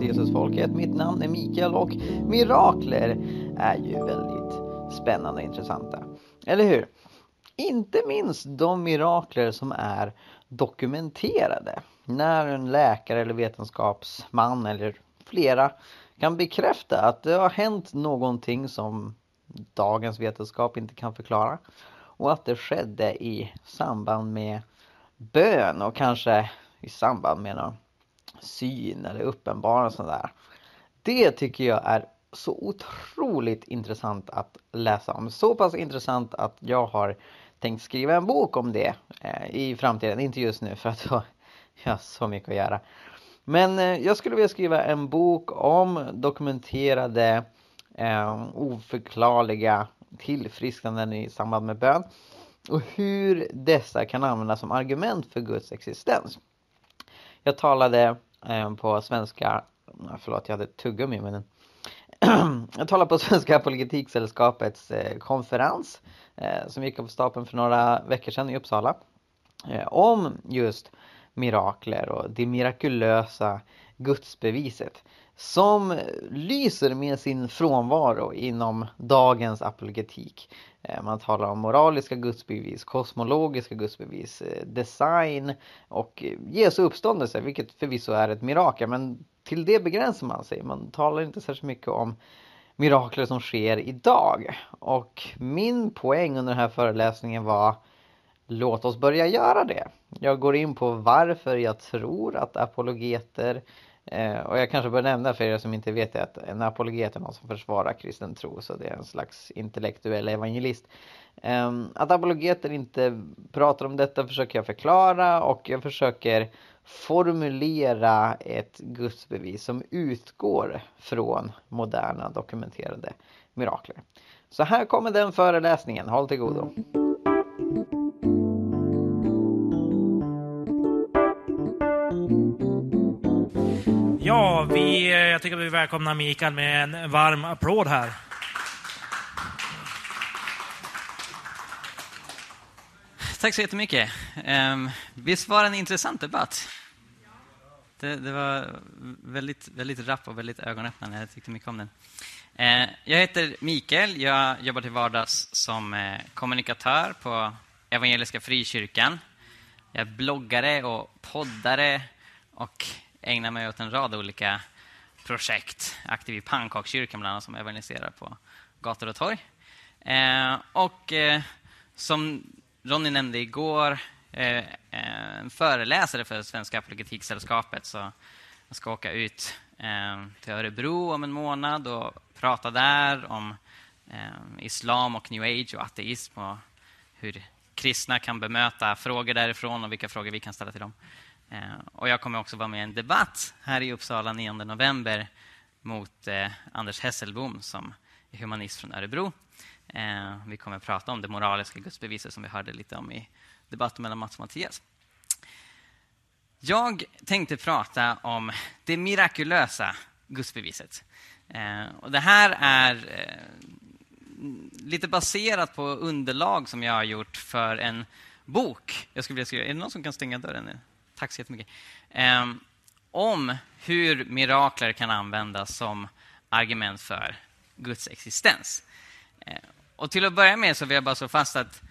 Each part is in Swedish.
till Jesusfolket. Mitt namn är Mikael och mirakler är ju väldigt spännande och intressanta. Eller hur? Inte minst de mirakler som är dokumenterade. När en läkare eller vetenskapsman eller flera kan bekräfta att det har hänt någonting som dagens vetenskap inte kan förklara. Och att det skedde i samband med bön och kanske i samband med någon syn eller uppenbarelse där. Det tycker jag är så otroligt intressant att läsa om. Så pass intressant att jag har tänkt skriva en bok om det eh, i framtiden. Inte just nu för att jag har så mycket att göra. Men eh, jag skulle vilja skriva en bok om dokumenterade eh, oförklarliga tillfrisknanden i samband med bön och hur dessa kan användas som argument för Guds existens. Jag talade eh, på svenska, eh, förlåt jag hade tuggummi men jag talade på Svenska Apologetiksällskapets eh, konferens eh, som gick av stapeln för några veckor sedan i Uppsala eh, om just mirakler och det mirakulösa gudsbeviset som lyser med sin frånvaro inom dagens apologetik. Eh, man talar om moraliska gudsbevis, kosmologiska gudsbevis, eh, design och eh, Jesu uppståndelse, vilket förvisso är ett mirakel. Men till det begränsar man sig. Man talar inte särskilt mycket om mirakler som sker idag. Och min poäng under den här föreläsningen var Låt oss börja göra det. Jag går in på varför jag tror att apologeter Eh, och jag kanske bör nämna för er som inte vet det att en apologet är någon som försvarar kristen tro så det är en slags intellektuell evangelist. Eh, att apologeter inte pratar om detta försöker jag förklara och jag försöker formulera ett gudsbevis som utgår från moderna dokumenterade mirakler. Så här kommer den föreläsningen, håll till godo. Mm. Vi, eh, jag tycker vi välkomnar Mikael med en varm applåd här. Tack så jättemycket. Ehm, visst var det en intressant debatt? Det, det, var väldigt, väldigt rapp och väldigt ögonöppnande. Jag tyckte mycket om den. Ehm, jag heter Mikael. Jag jobbar till vardags som eh, kommunikatör på Evangeliska Frikyrkan. Jag är bloggare och poddare och ägnar mig åt en rad olika projekt. Aktiv i Pannkakskyrkan bland annat som evangeliserar på gator och torg. Eh, och eh, som Ronny nämnde igår, eh, eh, en föreläsare för Svenska Apologetiksällskapet. Så jag ska åka ut eh, till Örebro om en månad och prata där om eh, islam och new age och ateism och hur kristna kan bemöta frågor därifrån och vilka frågor vi kan ställa till dem. Eh, och jag kommer också vara med i en debatt här i Uppsala 9 november mot eh, Anders Hesselbom som är humanist från Örebro. Eh, vi kommer att prata om det moraliska gudsbeviset som vi hörde lite om i debatten mellan Mats och Mattias. Jag tänkte prata om det mirakulösa gudsbeviset. Och det här är lite baserat på underlag som jag har gjort för en bok. Jag skulle vilja skriva, är det någon som kan stänga dörren? nu? Tack så jättemycket. Ehm, om hur mirakler kan användas som argument för Guds existens. Ehm, och till att börja med så vill jag bara slå fast att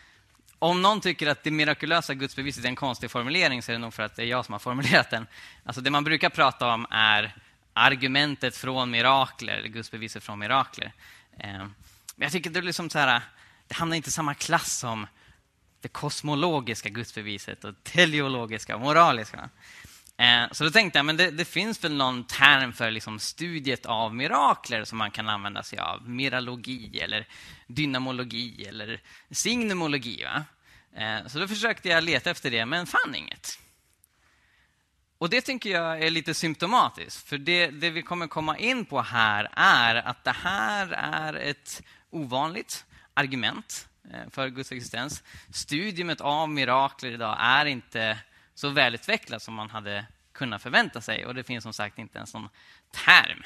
om någon tycker att det mirakulösa gudsbeviset är en konstig formulering så är det nog för att det är jag som har formulerat den. Alltså det man brukar prata om är argumentet från mirakler, eller gudsbeviset från mirakler. Ehm, men jag tycker det är liksom så här, det hamnar inte i samma klass som det kosmologiska gudsbeviset och teleologiska och moraliska. Eh, så då tänkte jag, men det, det, finns väl någon term för liksom studiet av mirakler som man kan använda sig av. Miralogi eller dynamologi eller signumologi. Va? Eh, så då försökte jag leta efter det, men fann inget. Och det tycker jag är lite symptomatiskt, för det, det vi kommer komma in på här är att det här är ett ovanligt argument Eh, för Guds existens. Studiumet av mirakler idag är inte så välutvecklat som man hade kunnat förvänta sig. Och det finns som sagt inte ens någon term.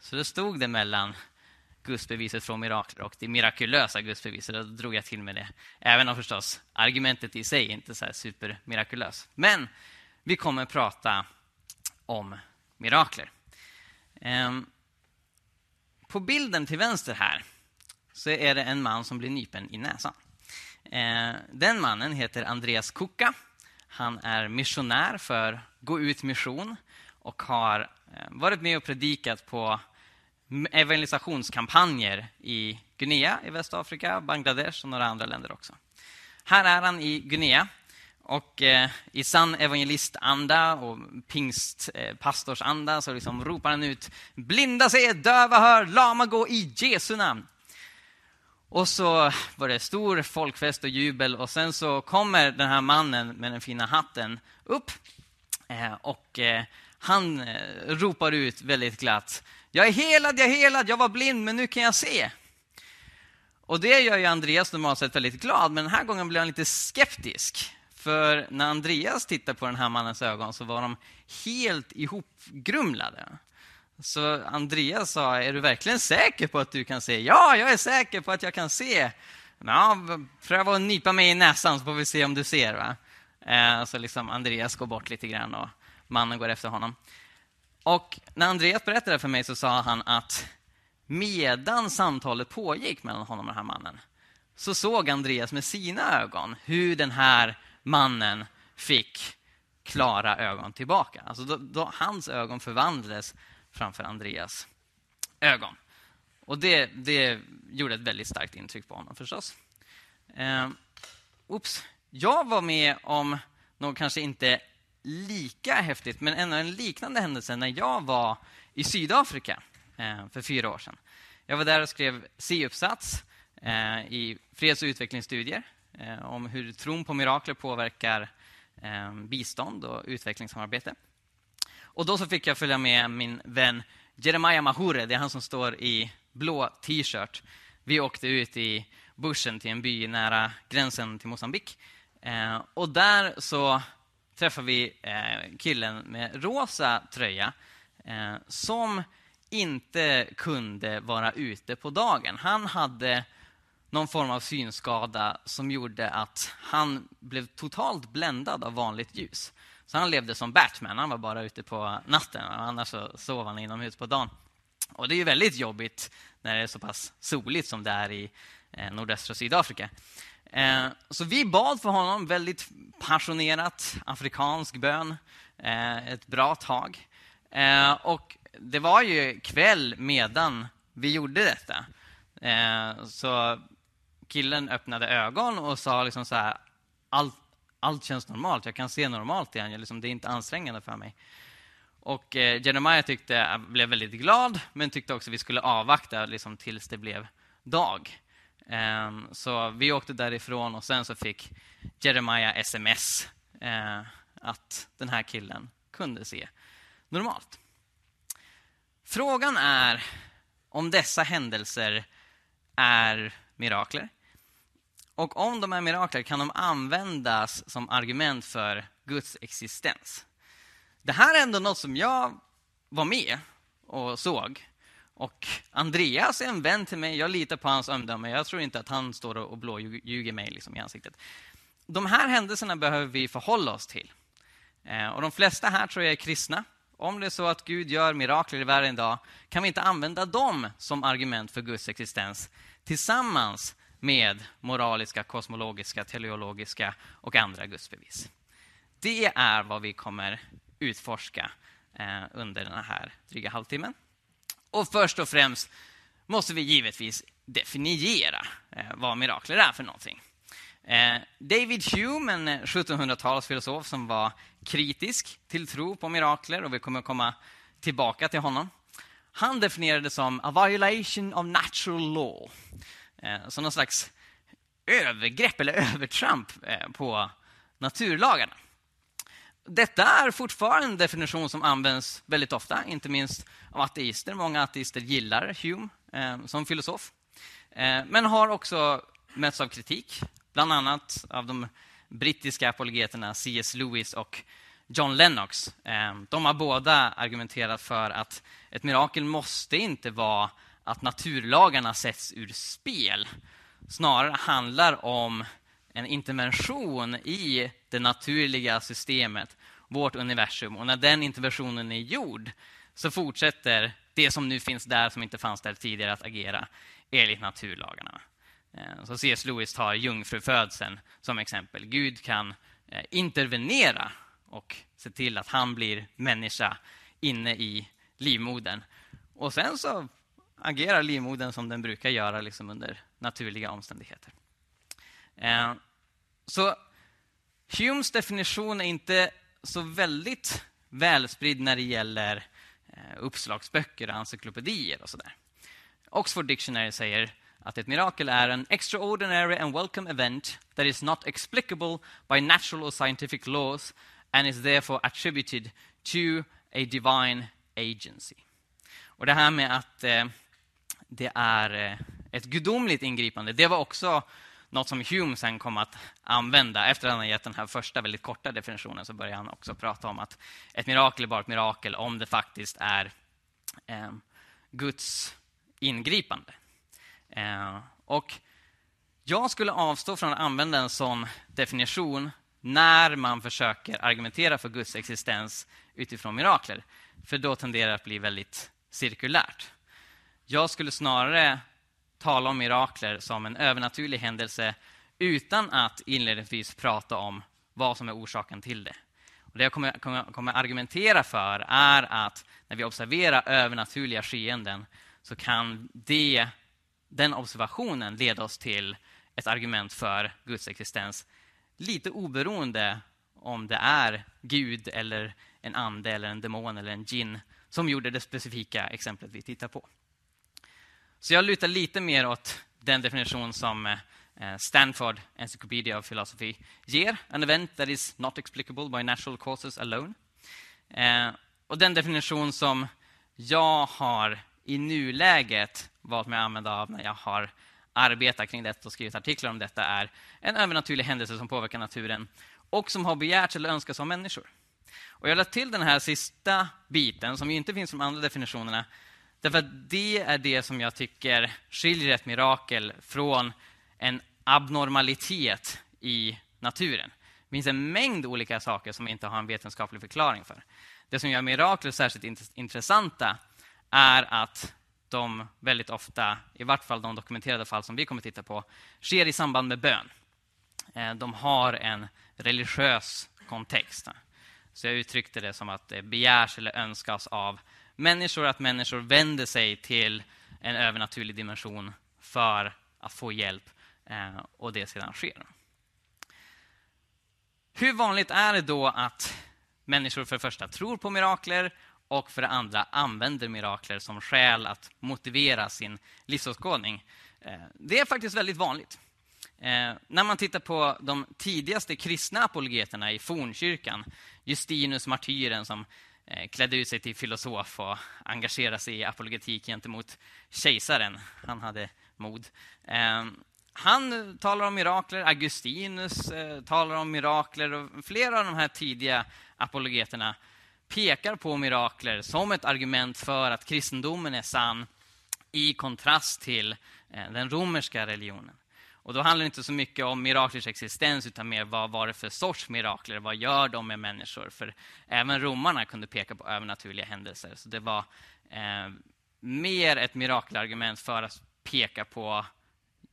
Så då stod det mellan gudsbeviset från mirakler och det mirakulösa gudsbeviset. Då drog jag till med det. Även om förstås argumentet i sig inte är supermirakulöst. Men vi kommer prata om mirakler. Ehm, på bilden till vänster här så är det en man som blir nypen i näsan. Eh, den mannen heter Andreas Kuka. Han är missionär för Gå ut mission och har eh, varit med och predikat på evangelisationskampanjer i Guinea i Västafrika, Bangladesh och några andra länder också. Här är han i Guinea och eh, i sann evangelistanda och pingstpastorsanda eh, så liksom ropar han ut Blinda se, döva hör, lama gå i Jesu namn. Och så var det stor folkfest och jubel och sen så kommer den här mannen med den fina hatten upp eh, och eh, han eh, ropar ut väldigt glatt Jag är helad, jag är helad, jag var blind men nu kan jag se. Och det gör ju Andreas normalt sett väldigt glad, men den här gången blir han lite skeptisk. För när Andreas tittar på den här mannens ögon så var de helt ihopgrumlade. Så Andreas sa, är du verkligen säker på att du kan se? Ja, jag är säker på att jag kan se. Ja, pröva att nypa mig i näsan så får vi se om du ser. Va? Eh, så liksom Andreas går bort lite grann och mannen går efter honom. Och när Andreas berättade för mig så sa han att medan samtalet pågick mellan honom och den här mannen så såg Andreas med sina ögon hur den här mannen fick klara ögon tillbaka. Alltså då, då, hans ögon förvandlades framför Andreas ögon. Och det, det gjorde ett väldigt starkt intryck på honom förstås. Eh, ups. Jag var med om något kanske inte lika häftigt, men ändå en liknande händelse när jag var i Sydafrika eh, för fyra år sedan. Jag var där och skrev C-uppsats eh, i freds och utvecklingsstudier eh, om hur tron på mirakler påverkar eh, bistånd och utvecklingssamarbete. Och då så fick jag följa med min vän Jeremiah Mahure, det är han som står i blå t-shirt. Vi åkte ut i bushen till en by nära gränsen till Mosambik. Eh, och där så träffade vi eh, killen med rosa tröja eh, som inte kunde vara ute på dagen. Han hade någon form av synskada som gjorde att han blev totalt bländad av vanligt ljus. Så han levde som Batman, han var bara ute på natten, annars så sov han inomhus på dagen. Och det är ju väldigt jobbigt när det är så pass soligt som det är i eh, nordöstra Sydafrika. Eh, så vi bad för honom, väldigt passionerat, afrikansk bön, eh, ett bra tag. Och det var ju kväll medan vi gjorde detta. Så killen öppnade ögon och sa liksom så här, allt, allt känns normalt, jag kan se normalt igen, liksom, det är inte ansträngande för mig. Och eh, Jeremiah tyckte, eh, blev väldigt glad, men tyckte också att vi skulle avvakta liksom, tills det blev dag. Eh, så vi åkte därifrån och sen så fick Jeremiah sms eh, att den här killen kunde se normalt. Frågan är om dessa händelser är mirakler. Och om de är mirakler kan de användas som argument för Guds existens. Det här är ändå något som jag var med och såg. Och Andreas är en vän till mig, jag litar på hans omdöme. Jag tror inte att han står och blåljuger mig liksom i ansiktet. De här händelserna behöver vi förhålla oss till. Eh, och De flesta här tror jag är kristna om det är så att Gud gör mirakler i världen idag, kan vi inte använda dem som argument för Guds existens tillsammans med moraliska, kosmologiska, teleologiska och andra gudsbevis. Det är vad vi kommer utforska eh, under den här dryga halvtimmen. Och först och främst måste vi givetvis definiera eh, vad mirakler är för någonting. Eh, David Hume, en 1700-talsfilosof som var kritisk till tro på mirakler, och vi kommer komma tillbaka till honom. Han definierade det som a violation of natural law. Eh, som någon slags övergrepp eller övertramp eh, på naturlagarna. Detta är fortfarande en definition som används väldigt ofta, inte minst av ateister. Många ateister gillar Hume eh, som filosof, eh, men har också mötts av kritik bland annat av de brittiska apologeterna C.S. Lewis och John Lennox. Eh, de har båda argumenterat för att ett mirakel måste inte vara att naturlagarna sätts ur spel. Snarare handlar om en intervention i det naturliga systemet, vårt universum. Och när den interventionen är gjord, så fortsätter det som nu finns där, som inte fanns där tidigare, att agera enligt naturlagarna. Eh, så C.S. Lewis tar jungfrufödseln som exempel. Gud kan eh, intervenera och se till att han blir människa inne i livmodern. Och sen så agerar livmodern som den brukar göra liksom under naturliga omständigheter. Eh, så Humes definition är inte så väldigt välspridd när det gäller eh, uppslagsböcker och encyklopedier och sådär. Oxford Dictionary säger att ett mirakel är en extraordinary and welcome event that is not explicable by natural or scientific laws and is therefore attributed to a divine agency. Och det här med att eh, det är eh, ett gudomligt ingripande, det var också något som Hume sen kom att använda. Efter att han gett den här första väldigt korta definitionen så började han också prata om att ett mirakel är bara ett mirakel om det faktiskt är eh, Guds ingripande. Eh, och jag skulle avstå från att använda en sån definition när man försöker argumentera för Guds existens utifrån mirakler. För då tenderar det att bli väldigt cirkulärt. Jag skulle snarare tala om mirakler som en övernaturlig händelse utan att inledningsvis prata om vad som är orsaken till det. Och det jag kommer, kommer, kommer argumentera för är att när vi observerar övernaturliga skeenden så kan det den observationen leda oss till ett argument för Guds existens lite oberoende om det är Gud eller en ande eller en demon eller en gin som gjorde det specifika exemplet vi tittar på. Så jag lutar lite mer åt den definition som eh, Stanford Encyclopedia of Philosophy ger. An event that is not explicable by natural causes alone. Eh, och den definition som jag har i nuläget valt mig att använda av när jag har arbetat kring detta och skrivit artiklar om detta är en övernaturlig händelse som påverkar naturen och som har begärts eller önskats av människor. Och jag lade till den här sista biten, som inte finns i de andra definitionerna, därför att det är det som jag tycker skiljer ett mirakel från en abnormalitet i naturen. Det finns en mängd olika saker som inte har en vetenskaplig förklaring för. Det som gör mirakler särskilt intressanta är att de väldigt ofta, i vart fall de dokumenterade fall som vi kommer titta på, sker i samband med bön. Eh, de har en religiös kontext. Så jag uttryckte det som att det begärs eller önskas av människor att människor vänder sig till en övernaturlig dimension för att få hjälp eh, och det sedan sker. Hur vanligt är det då att människor för det första tror på mirakler och för det andra använder mirakler som skäl att motivera sin livsåskådning. Eh, det är faktiskt väldigt vanligt. Eh, när man tittar på de tidigaste kristna apologeterna i fornkyrkan, Justinus martyren som Eh, klädde ut sig till filosof och engagerade sig i apologetik gentemot kejsaren. Han hade mod. Ehm, han talar om mirakler, Augustinus eh, talar om mirakler och flera av de här tidiga apologeterna pekar på mirakler som ett argument för att kristendomen är sann i kontrast till eh, den romerska religionen. Och Då handlar det inte så mycket om miraklers existens utan mer vad var det för sorts mirakler? Vad gör de med människor? För även romarna kunde peka på övernaturliga händelser. Så det var eh, mer ett mirakelargument för att peka på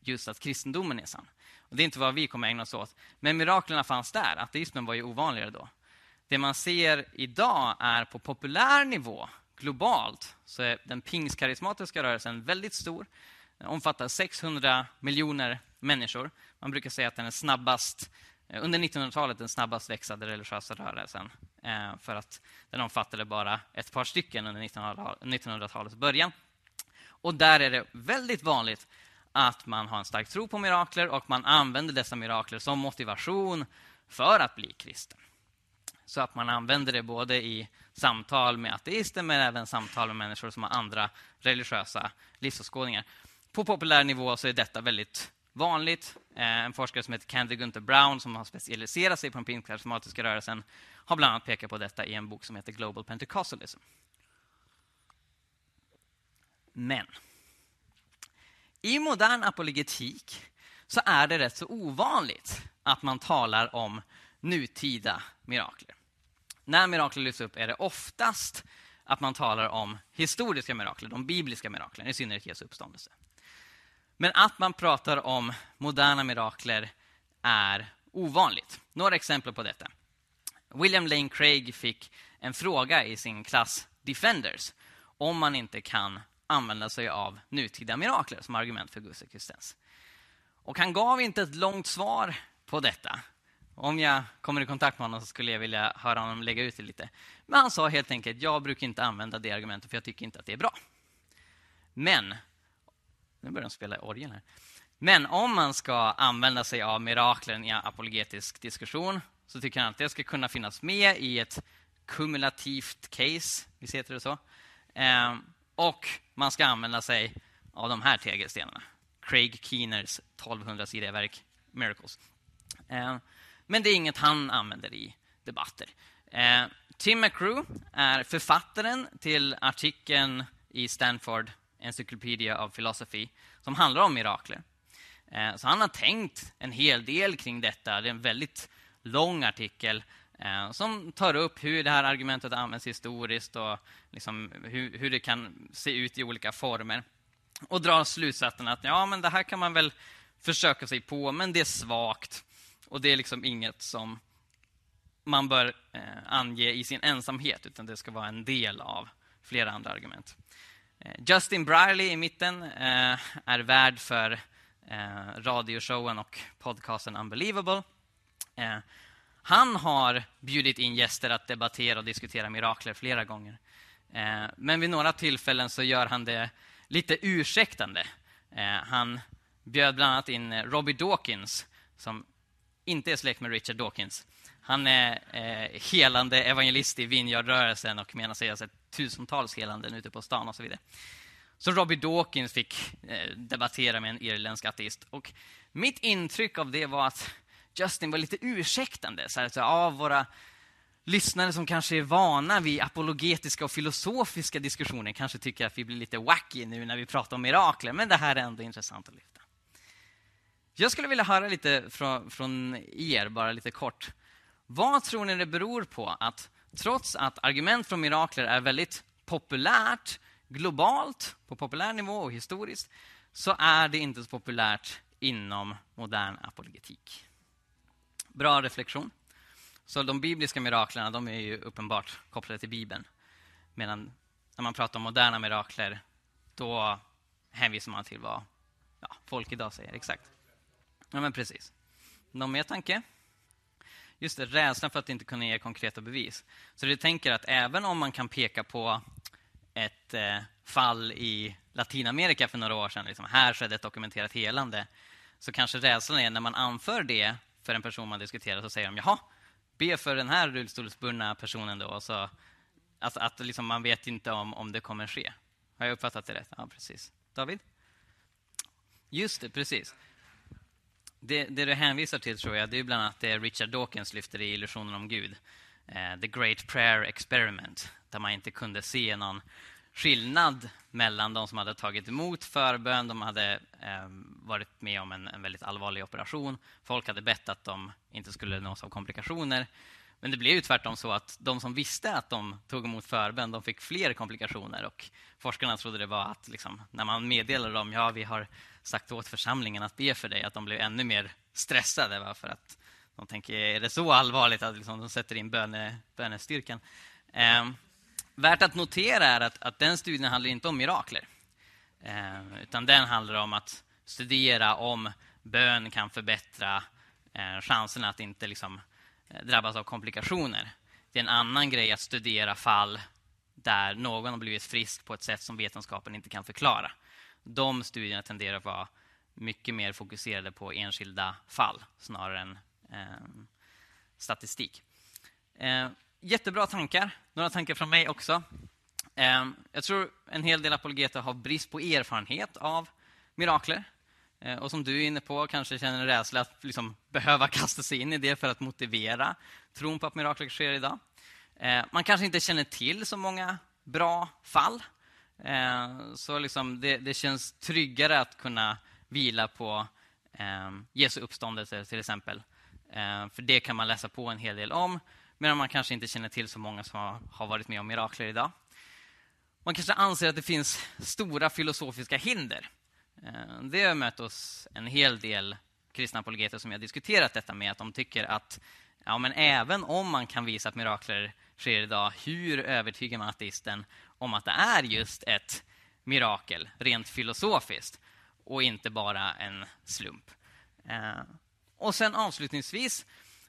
just att kristendomen är sann. Och Det är inte vad vi kommer ägna oss åt. Men miraklerna fanns där. Ateismen var ju ovanligare då. Det man ser idag är på populär nivå, globalt, så är den pingstkarismatiska rörelsen väldigt stor. Den omfattar 600 miljoner människor. Man brukar säga att den är snabbast, eh, under 1900-talet den snabbast växande religiösa rörelsen. Eh, för att den omfattade bara ett par stycken under 1900-talets början. Och där är det väldigt vanligt att man har en stark tro på mirakler och man använder dessa mirakler som motivation för att bli kristen. Så att man använder det både i samtal med ateister men även samtal med människor som har andra religiösa livsåskådningar. På populär nivå så är detta väldigt vanligt. Eh, en forskare som heter Candy Gunther Brown som har specialiserat sig på den pinkarismatiska rörelsen har bland annat pekat på detta i en bok som heter Global Pentecostalism. Men i modern apologetik så är det rätt så ovanligt att man talar om nutida mirakler när mirakler lyfts upp är det oftast att man talar om historiska mirakler, de bibliska miraklen, i synnerhet Jesu uppståndelse. Men att man pratar om moderna mirakler är ovanligt. Några exempel på detta. William Lane Craig fick en fråga i sin klass Defenders om man inte kan använda sig av nutida mirakler som argument för Guds existens. Och han gav inte ett långt svar på detta. Om jag kommer i kontakt med honom så skulle jag vilja höra honom lägga ut det lite. Men han sa helt enkelt, jag brukar inte använda det argumentet för jag tycker inte att det är bra. Men, nu börjar de spela orgel här. Men om man ska använda sig av miraklen i apologetisk diskussion så tycker han att det ska kunna finnas med i ett kumulativt case, visst heter det så? Ehm, och man ska använda sig av de här tegelstenarna. Craig Keeners 1200-sidiga verk Miracles. Ehm, men det är inget han använder i debatter. Ehm, Tim McCrew är författaren till artikeln i Stanford Encyclopedia of Philosophy som handlar om mirakler. Eh, så han har tänkt en hel del kring detta. Det är en väldigt lång artikel eh, som tar upp hur det här argumentet används historiskt och liksom hur, hur, det kan se ut i olika former. Och drar slutsatsen att ja, men det här kan man väl försöka sig på, men det är svagt. Och det är liksom inget som man bör eh, ange i sin ensamhet, utan det ska vara en del av flera andra argument. Eh, Justin Brierley i mitten eh, är värd för eh, radioshowen och podcasten Unbelievable. Eh, han har bjudit in gäster att debattera och diskutera mirakler flera gånger. Eh, men vid några tillfällen så gör han det lite ursäktande. Eh, han bjöd bland annat in Robbie Dawkins, som inte är släkt med Richard Dawkins. Han är eh, helande evangelist i Vineyardrörelsen och menar sig ha sett tusentals helanden ute på stan och så vidare. Så Robbie Dawkins fick eh, debattera med en irländsk ateist. Och mitt intryck av det var att Justin var lite ursäktande. Så här, så, ah, våra lyssnare som kanske är vana vid apologetiska och filosofiska diskussioner kanske tycker att vi blir lite wacky nu när vi pratar om mirakler, men det här är ändå intressant att lyfta. Jag skulle vilja höra lite från, från er, bara lite kort. Vad tror ni det beror på att trots att argument från mirakler är väldigt populärt globalt, på populär nivå och historiskt, så är det inte så populärt inom modern apologetik. Bra reflektion. Så de bibliska miraklerna de är ju uppenbart kopplade till Bibeln. Medan när man pratar om moderna mirakler, då hänvisar man till vad ja, folk idag säger. Exakt. Ja, men precis. Någon mer tanke? Just det, rädslan för att inte kunna ge konkreta bevis. Så du tänker att även om man kan peka på ett eh, fall i Latinamerika för några år sedan, liksom, här skedde ett dokumenterat helande, så kanske rädslan är när man anför det för en person man diskuterar, så säger de jaha, be för den här rullstolsburna personen då. Så, alltså att liksom, man vet inte om, om det kommer ske. Har jag uppfattat det rätt? Ja, precis. David? Just det, precis. Det, det, du hänvisar till tror jag, det är bland annat det Richard Dawkins lyfter i Illusionen om Gud. Eh, The Great Prayer Experiment, där man inte kunde se någon skillnad mellan de som hade tagit emot förbön, de hade eh, varit med om en, en, väldigt allvarlig operation. Folk hade bett att de inte skulle nås av komplikationer. Men det blev ju tvärtom så att de som visste att de tog emot förbön, de fick fler komplikationer. Och forskarna trodde det var att liksom, när man meddelade dem, ja, vi har sagt åt församlingen att be för dig, att de blev ännu mer stressade. Va? För att de tänker, är det så allvarligt att liksom, de sätter in böne, bönestyrkan? Eh, värt att notera är att, att den studien handlar inte om mirakler. Eh, utan den handlar om att studera om bön kan förbättra eh, chanserna att inte liksom, eh, drabbas av komplikationer. Det är en annan grej att studera fall där någon har blivit frisk på ett sätt som vetenskapen inte kan förklara. De studierna tenderar att vara mycket mer fokuserade på enskilda fall snarare än eh, statistik. Eh, jättebra tankar. Några tankar från mig också. Eh, jag tror en hel del apologeter har brist på erfarenhet av mirakler. Eh, och som du är inne på, kanske känner en rädsla att liksom behöva kasta sig in i det för att motivera tron på att mirakler sker idag. Eh, man kanske inte känner till så många bra fall. Eh, så liksom det, det känns tryggare att kunna vila på ehm, Jesu uppståndelse, till exempel. Eh, för det kan man läsa på en hel del om medan man kanske inte känner till så många som har varit med om mirakler idag. man kanske anser att det finns stora filosofiska hinder. Eh, det har mött oss en hel del kristna apologeter som jag diskuterat detta med, att de tycker att ja, men även om man kan visa att mirakler sker idag, hur övertygar man ateisten om att det är just ett mirakel, rent filosofiskt, och inte bara en slump? Eh, och sen avslutningsvis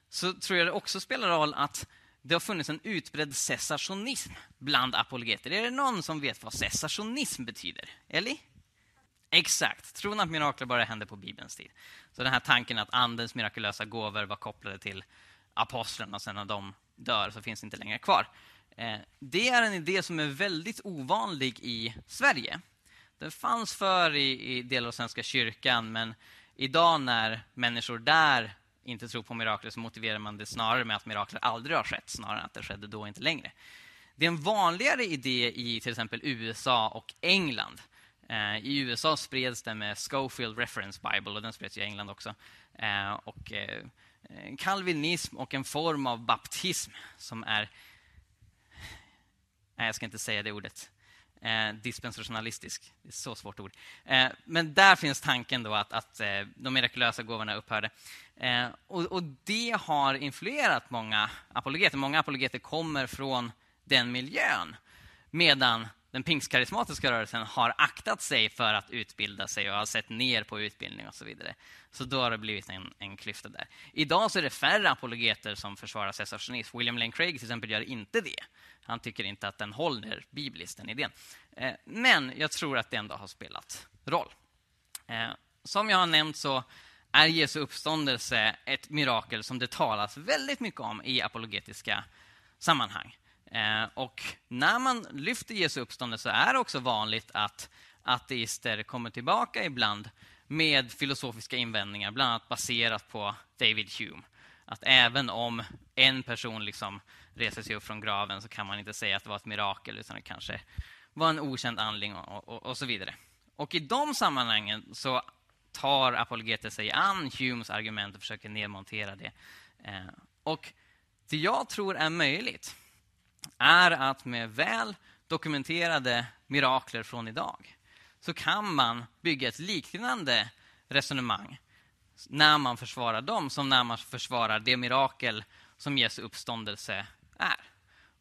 så tror jag det också spelar roll att det har funnits en utbredd cessationism bland apologeter. Är det någon som vet vad cessationism betyder? Eller? Exakt. Tron att mirakler bara hände på Bibelns tid. Så den här tanken att Andens mirakulösa gåvor var kopplade till apostlarna och sen när de dör så finns det inte längre kvar. Eh, det är en idé som är väldigt ovanlig i Sverige. Den fanns förr i, i delar av Svenska kyrkan, men idag när människor där inte tror på mirakler så motiverar man det snarare med att mirakler aldrig har skett, snarare än att det skedde då inte längre. Det är en vanligare idé i till exempel USA och England. Eh, I USA spreds det med Schofield Reference Bible och den spreds i England också. Eh, och eh, kalvinism och en form av baptism som är... Nej, jag ska inte säga det ordet. Eh, dispensationalistisk. Det är så svårt ord. Eh, men där finns tanken då att, att eh, de mirakulösa gåvorna upphörde. Eh, och, och, det har influerat många apologeter. Många apologeter kommer från den miljön. Medan den pingstkarismatiska rörelsen har aktat sig för att utbilda sig och har sett ner på utbildning och så vidare. Så då har det blivit en, en klyfta där. Idag så är det färre apologeter som försvarar cessationism. William Lane Craig till exempel gör inte det. Han tycker inte att den håller bibliskt, den idén. Eh, men jag tror att det ändå har spelat roll. Eh, som jag har nämnt så är Jesu uppståndelse ett mirakel som det talas väldigt mycket om i apologetiska sammanhang. Eh, och när man lyfter Jesu uppståndelse så är det också vanligt att ateister kommer tillbaka ibland med filosofiska invändningar, bland annat baserat på David Hume. Att även om en person liksom reser sig upp från graven så kan man inte säga att det var ett mirakel, utan det kanske var en okänd andling och, och, och så vidare. Och i de sammanhangen så tar apologeter sig an Humes argument och försöker nedmontera det. Eh, och det jag tror är möjligt är att med väl dokumenterade mirakler från idag så kan man bygga ett liknande resonemang när man försvarar dem som när man försvarar det mirakel som Jesu uppståndelse är.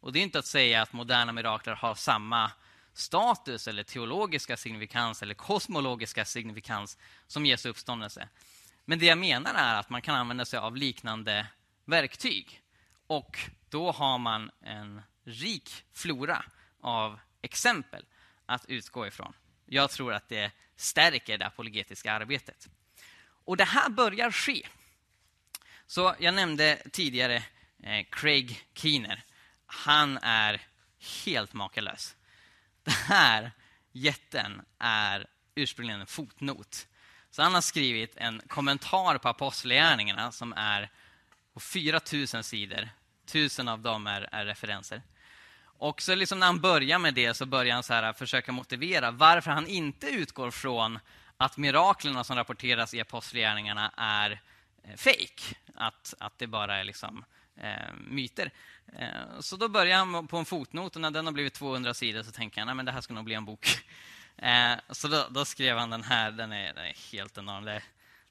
Och Det är inte att säga att moderna mirakler har samma status eller teologiska signifikans eller kosmologiska signifikans som Jesu uppståndelse. Men det jag menar är att man kan använda sig av liknande verktyg. Och då har man en rik flora av exempel att utgå ifrån. Jag tror att det stärker det apologetiska arbetet. Och det här börjar ske. Så jag nämnde tidigare eh, Craig Keener. Han är helt makalös. Den här jätten är ursprungligen en fotnot. Så han har skrivit en kommentar på Apostlagärningarna som är på 4 000 sidor. Tusen av dem är, är referenser. Och så liksom när han börjar med det så börjar han så här försöka motivera varför han inte utgår från att miraklerna som rapporteras i apostlagärningarna är eh, fake. Att, att det bara är liksom, eh, myter. Eh, så då börjar han på en fotnot och när den har blivit 200 sidor så tänker han att det här ska nog bli en bok. Eh, så då, då, skrev han den här. Den är, den är helt enorm. Det är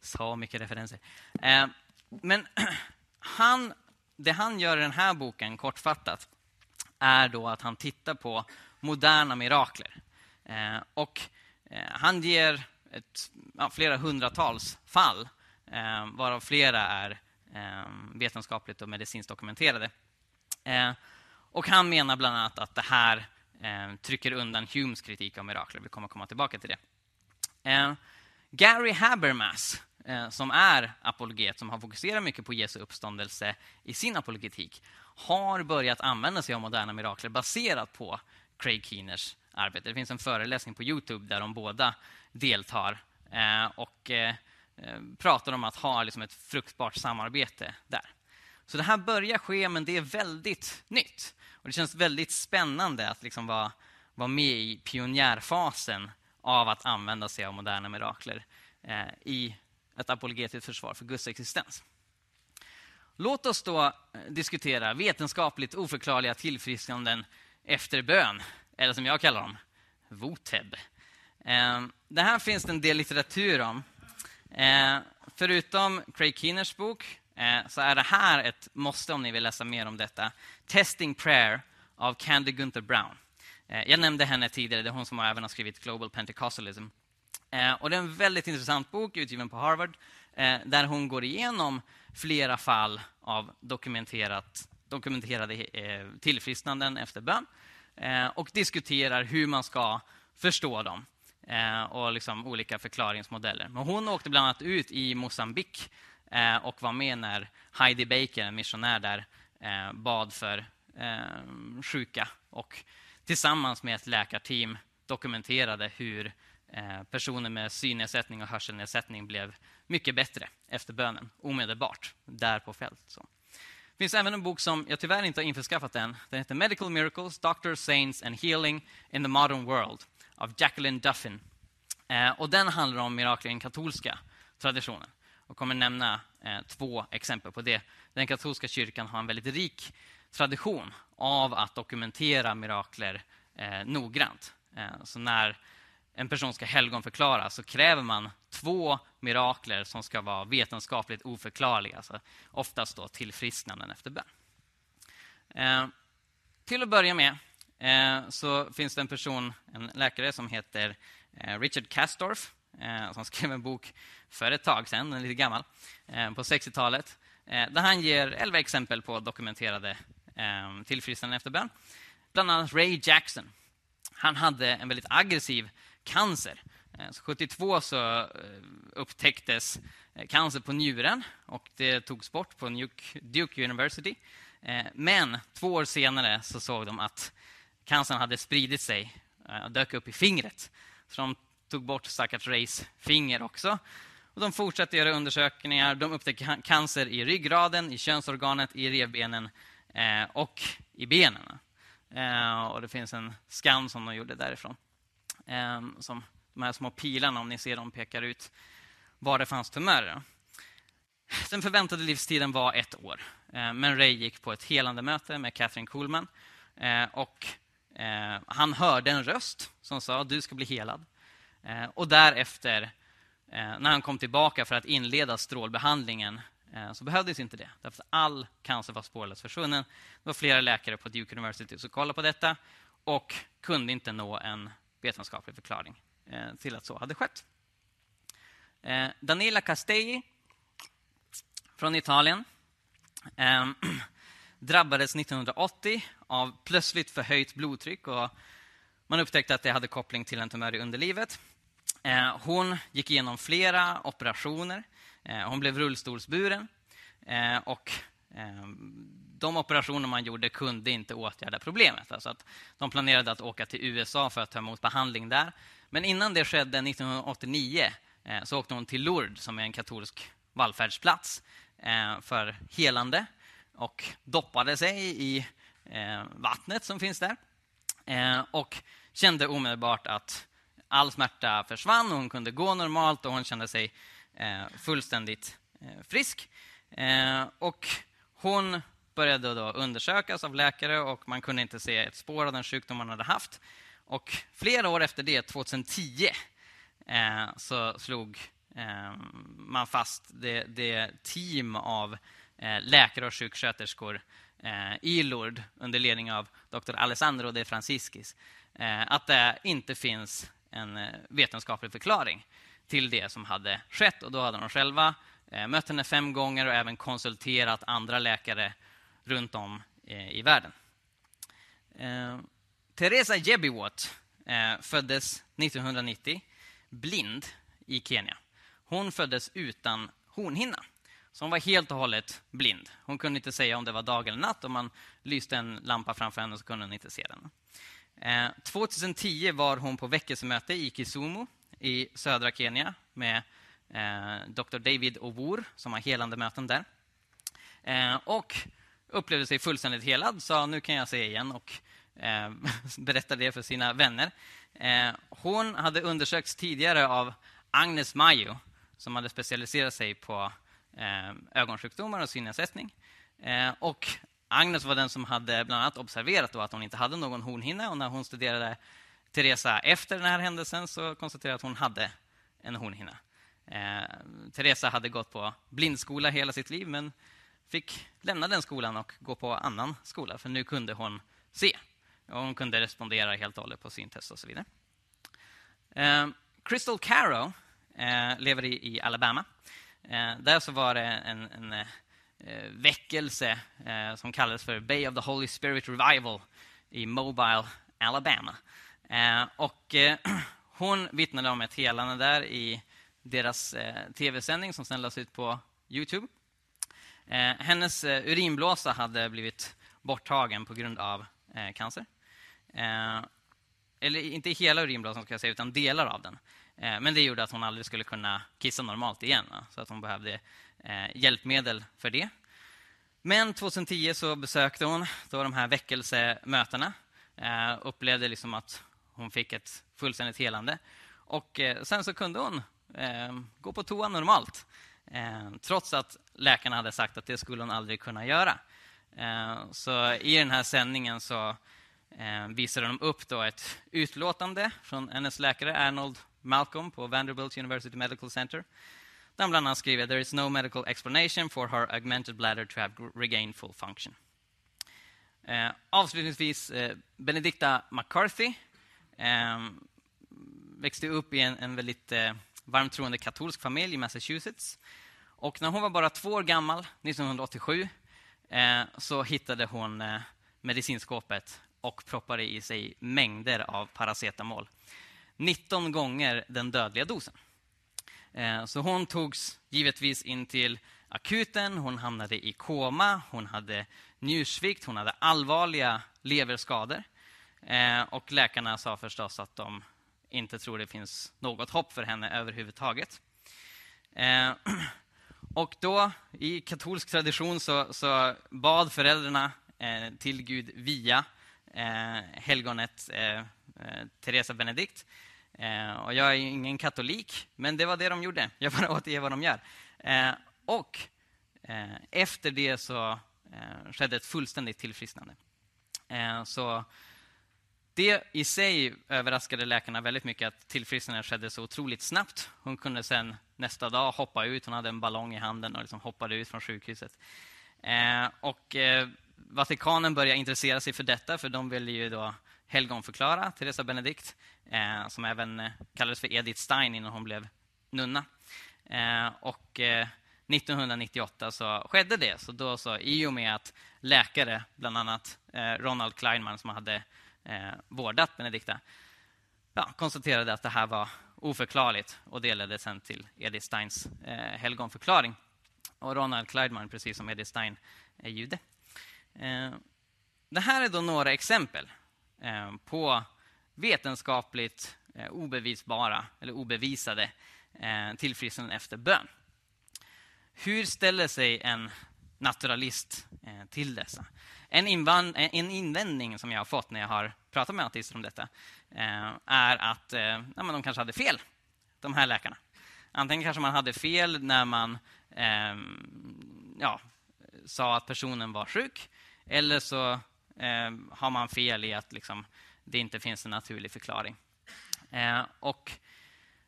så mycket referenser. Eh, men han, det han gör i den här boken, kortfattat, är då att han tittar på moderna mirakler. Eh, och eh, han ger ett, ja, flera hundratals fall, eh, varav flera är eh, vetenskapligt och medicinskt dokumenterade. Eh, och han menar bland annat att det här eh, trycker undan Humes kritik av mirakler. Vi kommer komma tillbaka till det. Eh, Gary Habermas, eh, som är apologet, som har fokuserat mycket på Jesu uppståndelse i sin apologetik, har börjat använda sig av moderna mirakler baserat på Craig Keeners arbete. Det finns en föreläsning på Youtube där de båda deltar eh, och eh, pratar om att ha liksom ett fruktbart samarbete där. Så det här börjar ske, men det är väldigt nytt. Och Det känns väldigt spännande att liksom vara, vara med i pionjärfasen av att använda sig av moderna mirakler eh, i ett apologetiskt försvar för Guds existens. Låt oss då eh, diskutera vetenskapligt oförklarliga tillfrisknanden efter bön. eller som jag kallar dem, Voteb. Eh, det här finns det en del litteratur om. Förutom Craig Keeners bok så är det här ett måste om ni vill läsa mer om detta. Testing Prayer av Candy Gunther Brown. Eh, jag nämnde henne tidigare, det är hon som även har skrivit Global Pentecostalism. Eh, och det är en väldigt intressant bok utgiven på Harvard eh, där hon går igenom flera fall av dokumenterat, dokumenterade tillfrisknanden efter bön och diskuterar hur man ska förstå dem och liksom olika förklaringsmodeller. Men hon åkte bland annat ut i Mosambik och var med när Heidi Baker, en missionär där, bad för sjuka och tillsammans med ett läkarteam dokumenterade hur eh, personer med synnedsättning och hörselnedsättning blev mycket bättre efter bönen, omedelbart, där på fält. Så. Det finns även en bok som jag tyvärr inte har införskaffat än. Den heter Medical Miracles, Doctors, Saints and Healing in the Modern World av Jacqueline Duffin. Eh, och den handlar om mirakler i den katolska traditionen och kommer nämna eh, två exempel på det. Den katolska kyrkan har en väldigt rik tradition av att dokumentera mirakler eh, noggrant. Eh, så när en person ska helgonförklara så kräver man två mirakler som ska vara vetenskapligt oförklarliga. Alltså oftast då tillfrisknanden efter bön. Eh, till att börja med eh, så finns det en person, en läkare som heter eh, Richard Castorf eh, som skrev en bok för ett tag sedan, den är lite gammal, eh, på 60-talet eh, där han ger elva exempel på dokumenterade eh, tillfrisknanden efter bön. Bland annat Ray Jackson. Han hade en väldigt aggressiv cancer. Eh, så 72 så eh, upptäcktes eh, cancer på njuren och det togs bort på Duke University. Eh, men två år senare så såg de att cancern hade spridit sig eh, och dök upp i fingret. Så de tog bort stackars Rays finger också. Och de fortsatte göra undersökningar. De upptäckte cancer i ryggraden, i könsorganet, i revbenen Eh, och i benen. Eh, och det finns en skan som de gjorde därifrån. Eh, som de här små pilarna, om ni ser dem, pekar ut var det fanns tumörer. Den förväntade livstiden var ett år. Men Ray gick på ett helande möte med Catherine Kuhlman. Och han hörde en röst som sa du ska bli helad. Och därefter, när han kom tillbaka för att inleda strålbehandlingen Eh, så behövdes inte det. Därför all cancer var spårlöst försvunnen. Det var flera läkare på Duke University som kollade på detta och kunde inte nå en vetenskaplig förklaring eh, till att så hade skett. Eh, Danila Castelli från Italien drabbades 1980 av plötsligt förhöjt blodtryck och man upptäckte att det hade koppling till en tumör i underlivet. Hon gick igenom flera operationer. Eh, hon blev rullstolsburen eh, och eh, de operationer man gjorde kunde inte åtgärda problemet. Alltså att de planerade att åka till USA för att ta emot behandling där. Men innan det skedde 1989 eh, så åkte hon till Lourdes, som är en katolsk vallfärdsplats, eh, för helande och doppade sig i eh, vattnet som finns där. Och kände omedelbart att all smärta försvann. Hon kunde gå normalt och hon kände sig Eh, fullständigt eh, frisk. Eh, och hon började då undersökas av läkare och man kunde inte se ett spår av den sjukdom man hade haft. Och flera år efter det, 2010, eh, så slog eh, man fast det, det team av eh, läkare och sjuksköterskor eh, i Lourdes under ledning av Dr. Alessandro de Franciscis eh, att det inte finns en vetenskaplig förklaring till det som hade skett. Och Då hade de själva eh, mött henne fem gånger och även konsulterat andra läkare runt om eh, i världen. Eh, Teresa Jebiwot eh, föddes 1990 blind i Kenya. Hon föddes utan hornhinna. Så hon var helt och hållet blind. Hon kunde inte säga om det var dag eller natt. Om man lyste en lampa framför henne så kunde hon inte se den. Eh, 2010 var hon på väckelsemöte i Kisumu i södra Kenya med eh, Dr. David Owoor som har helande möten där. Eh, och upplevde sig fullständigt helad, sa nu kan jag se igen och eh, berättade det för sina vänner. Eh, hon hade undersökts tidigare av Agnes Mayo som hade specialiserat sig på eh, ögonsjukdomar och synnedsättning. Eh, och Agnes var den som hade bland annat observerat att hon inte hade någon hornhinna och när hon studerade Teresa efter den här händelsen så konstaterade att hon hade en hornhinna. Eh, Teresa hade gått på blindskola hela sitt liv men fick lämna den skolan och gå på annan skola för nu kunde hon se. Och hon kunde respondera helt och hållet på syntest och så vidare. Eh, Crystal Caro eh, lever i, i Alabama. Eh, där så var det en, en eh, väckelse eh, som kallades för Bay of the Holy Spirit Revival i Mobile, Alabama. Eh, och eh, hon vittnade om ett helande där i deras eh, tv-sändning som sen lades ut på Youtube. Eh, hennes urinblåsa hade blivit borttagen på grund av cancer. eller inte hela urinblåsan, ska jag säga, utan delar av den. men det gjorde att hon aldrig skulle kunna kissa normalt igen. Så att hon behövde hjälpmedel för det. Men 2010 så besökte hon då de här väckelsemötena. Eh, upplevde liksom att hon fick ett fullständigt helande. Och eh, sen så kunde hon eh, gå på toa normalt. Eh, trots att läkarna hade sagt att det skulle hon aldrig kunna göra. Eh, så i den här sändningen så eh, visade de upp då ett utlåtande från hennes läkare Arnold Malcolm på Vanderbilt University Medical Center där han bland annat skriver “There is no medical explanation for her augmented bladder to have regained full function”. Eh, avslutningsvis, eh, Benedicta McCarthy Ehm, växte upp i en, en väldigt eh, varmt troende katolsk familj i Massachusetts. Och när hon var bara två år gammal, 1987, eh, så hittade hon eh, medicinskåpet och proppade i sig mängder av paracetamol. 19 gånger den dödliga dosen. Eh, så hon togs givetvis in till akuten, hon hamnade i koma, hon hade njursvikt, hon hade allvarliga leverskador. Eh, och läkarna sa förstås att de inte tror det finns något hopp för henne överhuvudtaget. Eh, och då, i katolsk tradition, så, så bad föräldrarna eh, till Gud via eh, helgonet eh, Teresa Benedikt Eh, och jag är ingen katolik, men det var det de gjorde. Jag bara återger vad de gör. Eh, och eh, efter det så eh, skedde ett fullständigt tillfrisknande. Eh, så det i sig överraskade läkarna väldigt mycket att tillfrisknandet skedde så otroligt snabbt. Hon kunde sen nästa dag hoppa ut. Hon hade en ballong i handen och liksom hoppade ut från sjukhuset. Eh, och eh, Vatikanen började intressera sig för detta, för de ville ju då helgonförklara Teresa Benedikt, eh, som även eh, kallades för Edith Stein innan hon blev nunna. Eh, och eh, 1998 så skedde det. Så då så, I och med att läkare, bland annat eh, Ronald Kleinman som hade eh, vårdat Benedikta, ja, konstaterade att det här var oförklarligt och det ledde sen till Edith Steins eh, helgonförklaring. Och Ronald Kleinman, precis som Edith Stein, är jude. Eh, det här är då några exempel Eh, på vetenskapligt eh, obevisbara eller obevisade eh, tillfrisknanden efter bön. Hur ställer sig en naturalist eh, till dessa? En, eh, en invändning som jag har fått när jag har pratat med artister om detta eh, är att eh, ja, de kanske hade fel, de här läkarna. Antingen kanske man hade fel när man eh, ja, sa att personen var sjuk eller så eh, har man fel i att liksom, det inte finns en naturlig förklaring. Eh, och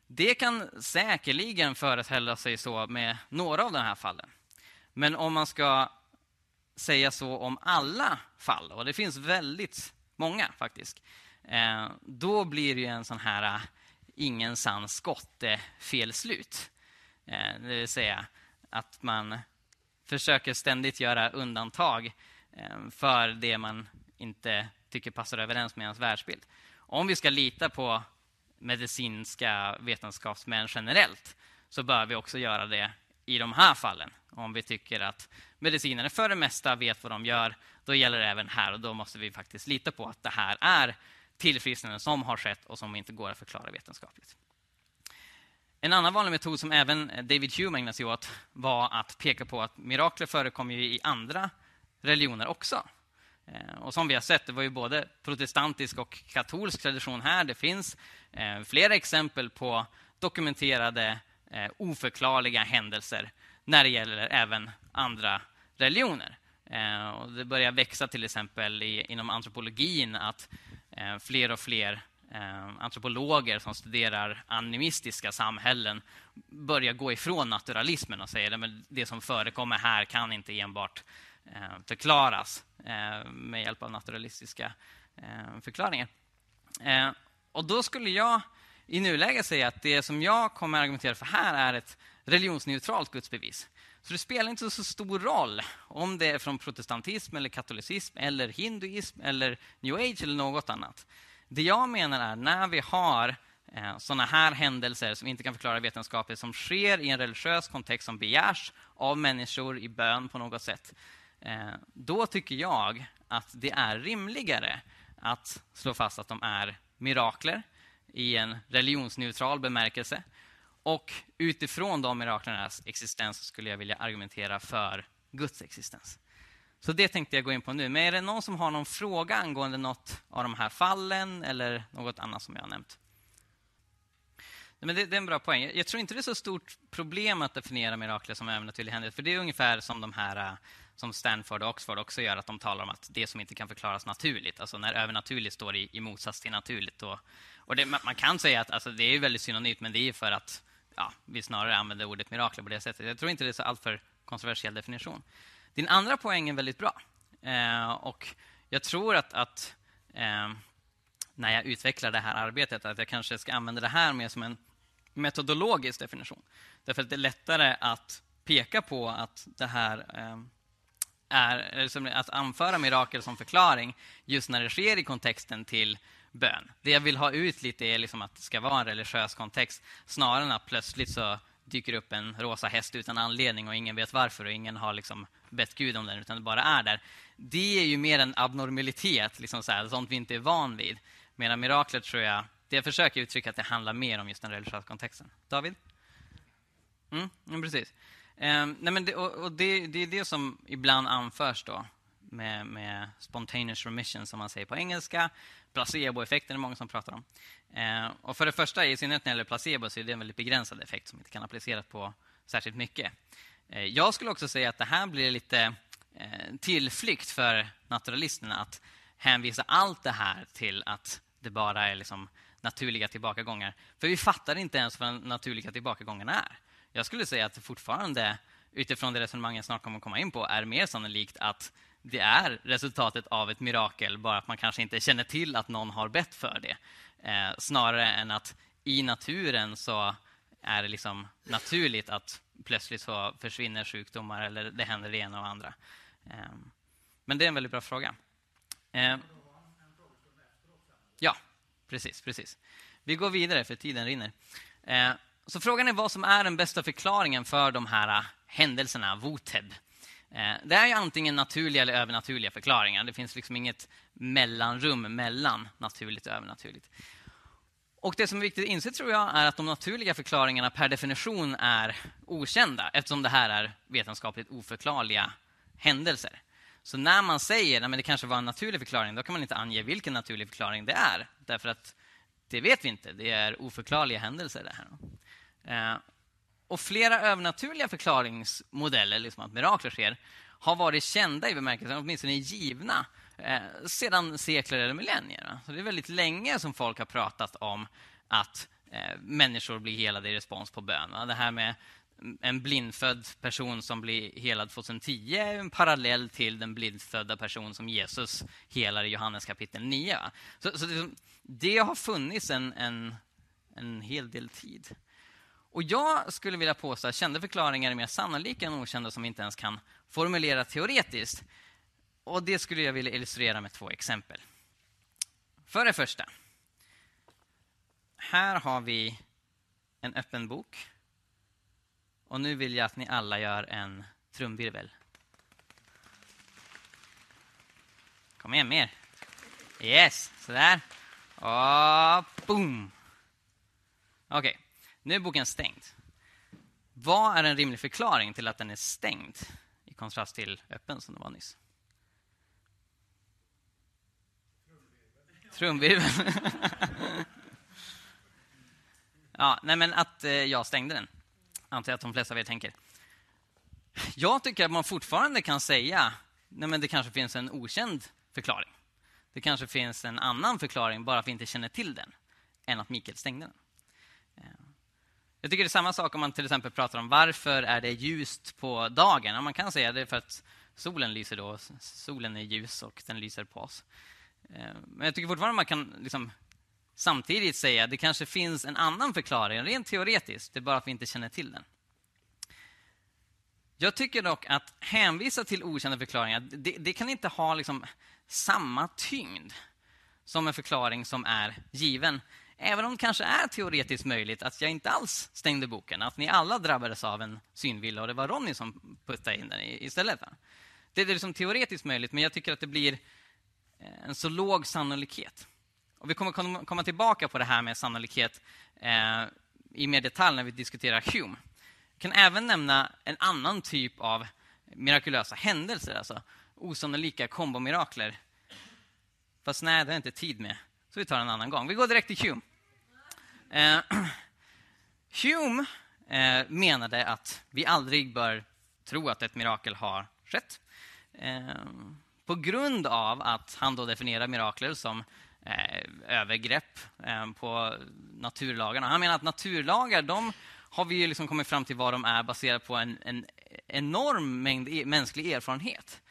Det kan säkerligen föreställa sig så med några av de här fallen. Men om man ska säga så om alla fall, och det finns väldigt många faktiskt, eh, då blir det en sån här eh, ingen sann skotte-felslut. Eh, det vill säga att man försöker ständigt göra undantag för det man inte tycker passar överens med ens världsbild. Om vi ska lita på medicinska vetenskapsmän generellt så bör vi också göra det i de här fallen. Om vi tycker att medicinerna för det mesta vet vad de gör, då gäller det även här och då måste vi faktiskt lita på att det här är tillfrisknande som har skett och som inte går att förklara vetenskapligt. En annan vanlig metod som även David Hume ägnade sig åt var att peka på att mirakler förekommer i andra religioner också. Eh, och som vi har sett, det var ju både protestantisk och katolsk tradition här. Det finns eh, flera exempel på dokumenterade eh, oförklarliga händelser när det gäller även andra religioner. Eh, och det börjar växa till exempel i, inom antropologin att eh, fler och fler eh, antropologer som studerar animistiska samhällen börjar gå ifrån naturalismen och säger att det som förekommer här kan inte enbart eh, förklaras eh, med hjälp av naturalistiska eh, förklaringar. Eh, och då skulle jag i nuläget säga att det som jag kommer att argumentera för här är ett religionsneutralt gudsbevis. Så det spelar inte så stor roll om det är från protestantism, eller katolicism, eller hinduism, eller new age eller något annat. Det jag menar är när vi har eh, sådana här händelser som inte kan förklara vetenskapligt, som sker i en religiös kontext som begärs av människor i bön på något sätt, eh, då tycker jag att det är rimligare att slå fast att de är mirakler i en religionsneutral bemärkelse och utifrån de miraklernas existens skulle jag vilja argumentera för Guds existens. Så det tänkte jag gå in på nu. Men är det någon som har någon fråga angående något av de här fallen eller något annat som jag har nämnt? Men det, det, är en bra poäng. Jag tror inte det är så stort problem att definiera mirakler som övernaturlig händelse. För det är ungefär som de här eh, som Stanford och Oxford också gör, att de talar om att det som inte kan förklaras naturligt, alltså när övernaturligt står i, i motsats till naturligt. Och, och det, man kan säga att alltså, det är väldigt synonymt, men det är för att ja, vi snarare använder ordet mirakel på det sättet. Jag tror inte det är så alltför kontroversiell definition. Din andra poäng är väldigt bra. Eh, och jag tror att, att eh, när jag utvecklar det här arbetet att jag kanske ska använda det här mer som en metodologisk definition. Därför att det är lättare att peka på att det här eh, är att anföra mirakel som förklaring just när det sker i kontexten till bön. Det jag vill ha ut lite är liksom att det ska vara en religiös kontext snarare än att plötsligt så dyker upp en rosa häst utan anledning och ingen vet varför och ingen har liksom bett Gud om den utan det bara är där. Det är ju mer en abnormalitet, liksom så här, sånt vi inte är van vid. Medan miraklet tror jag, det jag försöker uttrycka att det handlar mer om just den religiösa kontexten. David? Mm, precis. Ehm, nej men det, och, och det, det, är det som ibland anförs då med, med spontaneous remission som man säger på engelska. Placeboeffekten är många som pratar om. Eh, och för det första, i synnerhet när det gäller placebo, så är det en väldigt begränsad effekt som inte kan appliceras på särskilt mycket. Eh, jag skulle också säga att det här blir lite eh, tillflykt för naturalisterna att hänvisa allt det här till att det bara är liksom naturliga tillbakagångar. För vi fattar inte ens vad naturliga tillbakagångarna är. Jag skulle säga att det fortfarande, utifrån det resonemang jag snart kommer att komma in på, är mer sannolikt att det är resultatet av ett mirakel, bara att man kanske inte känner till att någon har bett för det. Eh, snarare än att i naturen så är det liksom naturligt att plötsligt så försvinner sjukdomar eller det händer det ena och andra. Eh, men det är en väldigt bra fråga. Eh, ja, precis, precis. Vi går vidare, för tiden rinner. Eh, så frågan är vad som är den bästa förklaringen för de här händelserna, Voteb. Eh, det är antingen naturliga eller övernaturliga förklaringar. Det finns liksom inget mellanrum mellan naturligt och övernaturligt. Och Det som är viktigt att inse tror jag är att de naturliga förklaringarna per definition är okända eftersom det här är vetenskapligt oförklarliga händelser. Så när man säger att det kanske var en naturlig förklaring, då kan man inte ange vilken naturlig förklaring det är. Därför att det vet vi inte. Det är oförklarliga händelser. Det här. Och flera övernaturliga förklaringsmodeller, liksom att mirakler sker, har varit kända i bemärkelsen, åtminstone givna, eh, sedan sekler eller millennier. Så det är väldigt länge som folk har pratat om att eh, människor blir helade i respons på bön. Det här med en blindfödd person som blir helad 2010 är en parallell till den blindfödda person som Jesus helar i Johannes kapitel 9. Så, så det, det, har funnits en, en, en hel del tid. Och jag skulle vilja påstå att kända förklaringar är mer sannolika än okända som vi inte ens kan formulera teoretiskt. Och Det skulle jag vilja illustrera med två exempel. För det första. Här har vi en öppen bok. Och nu vill jag att ni alla gör en trumvirvel. Kom igen, mer. Yes, sådär. Och boom! Okej. Okay. Nu är boken stängd. Vad är en rimlig förklaring till att den är stängd i kontrast till öppen som den var nyss? Trumvirvel. ja, nej men att eh, jag stängde den. Antar jag att de flesta av er tänker. Jag tycker att man fortfarande kan säga nej men det kanske finns en okänd förklaring. Det kanske finns en annan förklaring, bara för att vi inte känner till den, än att Mikael stängde den. Jag tycker det är samma sak om man till exempel pratar om varför är det ljust på dagen. man kan säga det för att solen lyser då. Solen är ljus och den lyser på oss. Eh, men jag tycker fortfarande man kan liksom samtidigt säga att det kanske finns en annan förklaring, rent teoretiskt. Det är bara att vi inte känner till den. Jag tycker dock att hänvisa till okända förklaringar, det, det kan inte ha liksom samma tyngd som en förklaring som är given. Även om det kanske är teoretiskt möjligt att jag inte alls stängde boken, att ni alla drabbades av en synvilla och det var Ronny som puttade in den istället. Det är liksom teoretiskt möjligt, men jag tycker att det blir eh, en så låg sannolikhet. Och vi kommer komma tillbaka på det här med sannolikhet eh, i mer detalj när vi diskuterar Hume. Jag kan även nämna en annan typ av mirakulösa händelser, alltså osannolika kombomirakler. Fast nej, det har jag inte tid med, så vi tar en annan gång. Vi går direkt till Hume. Eh, Hume eh, menade att vi aldrig bör tro att ett mirakel har skett. Eh, på grund av att han då definierar mirakler som eh, övergrepp eh, på naturlagarna. Han menar att naturlagar, de har vi liksom kommit fram till vad de är baserat på en, en enorm mängd e mänsklig erfarenhet.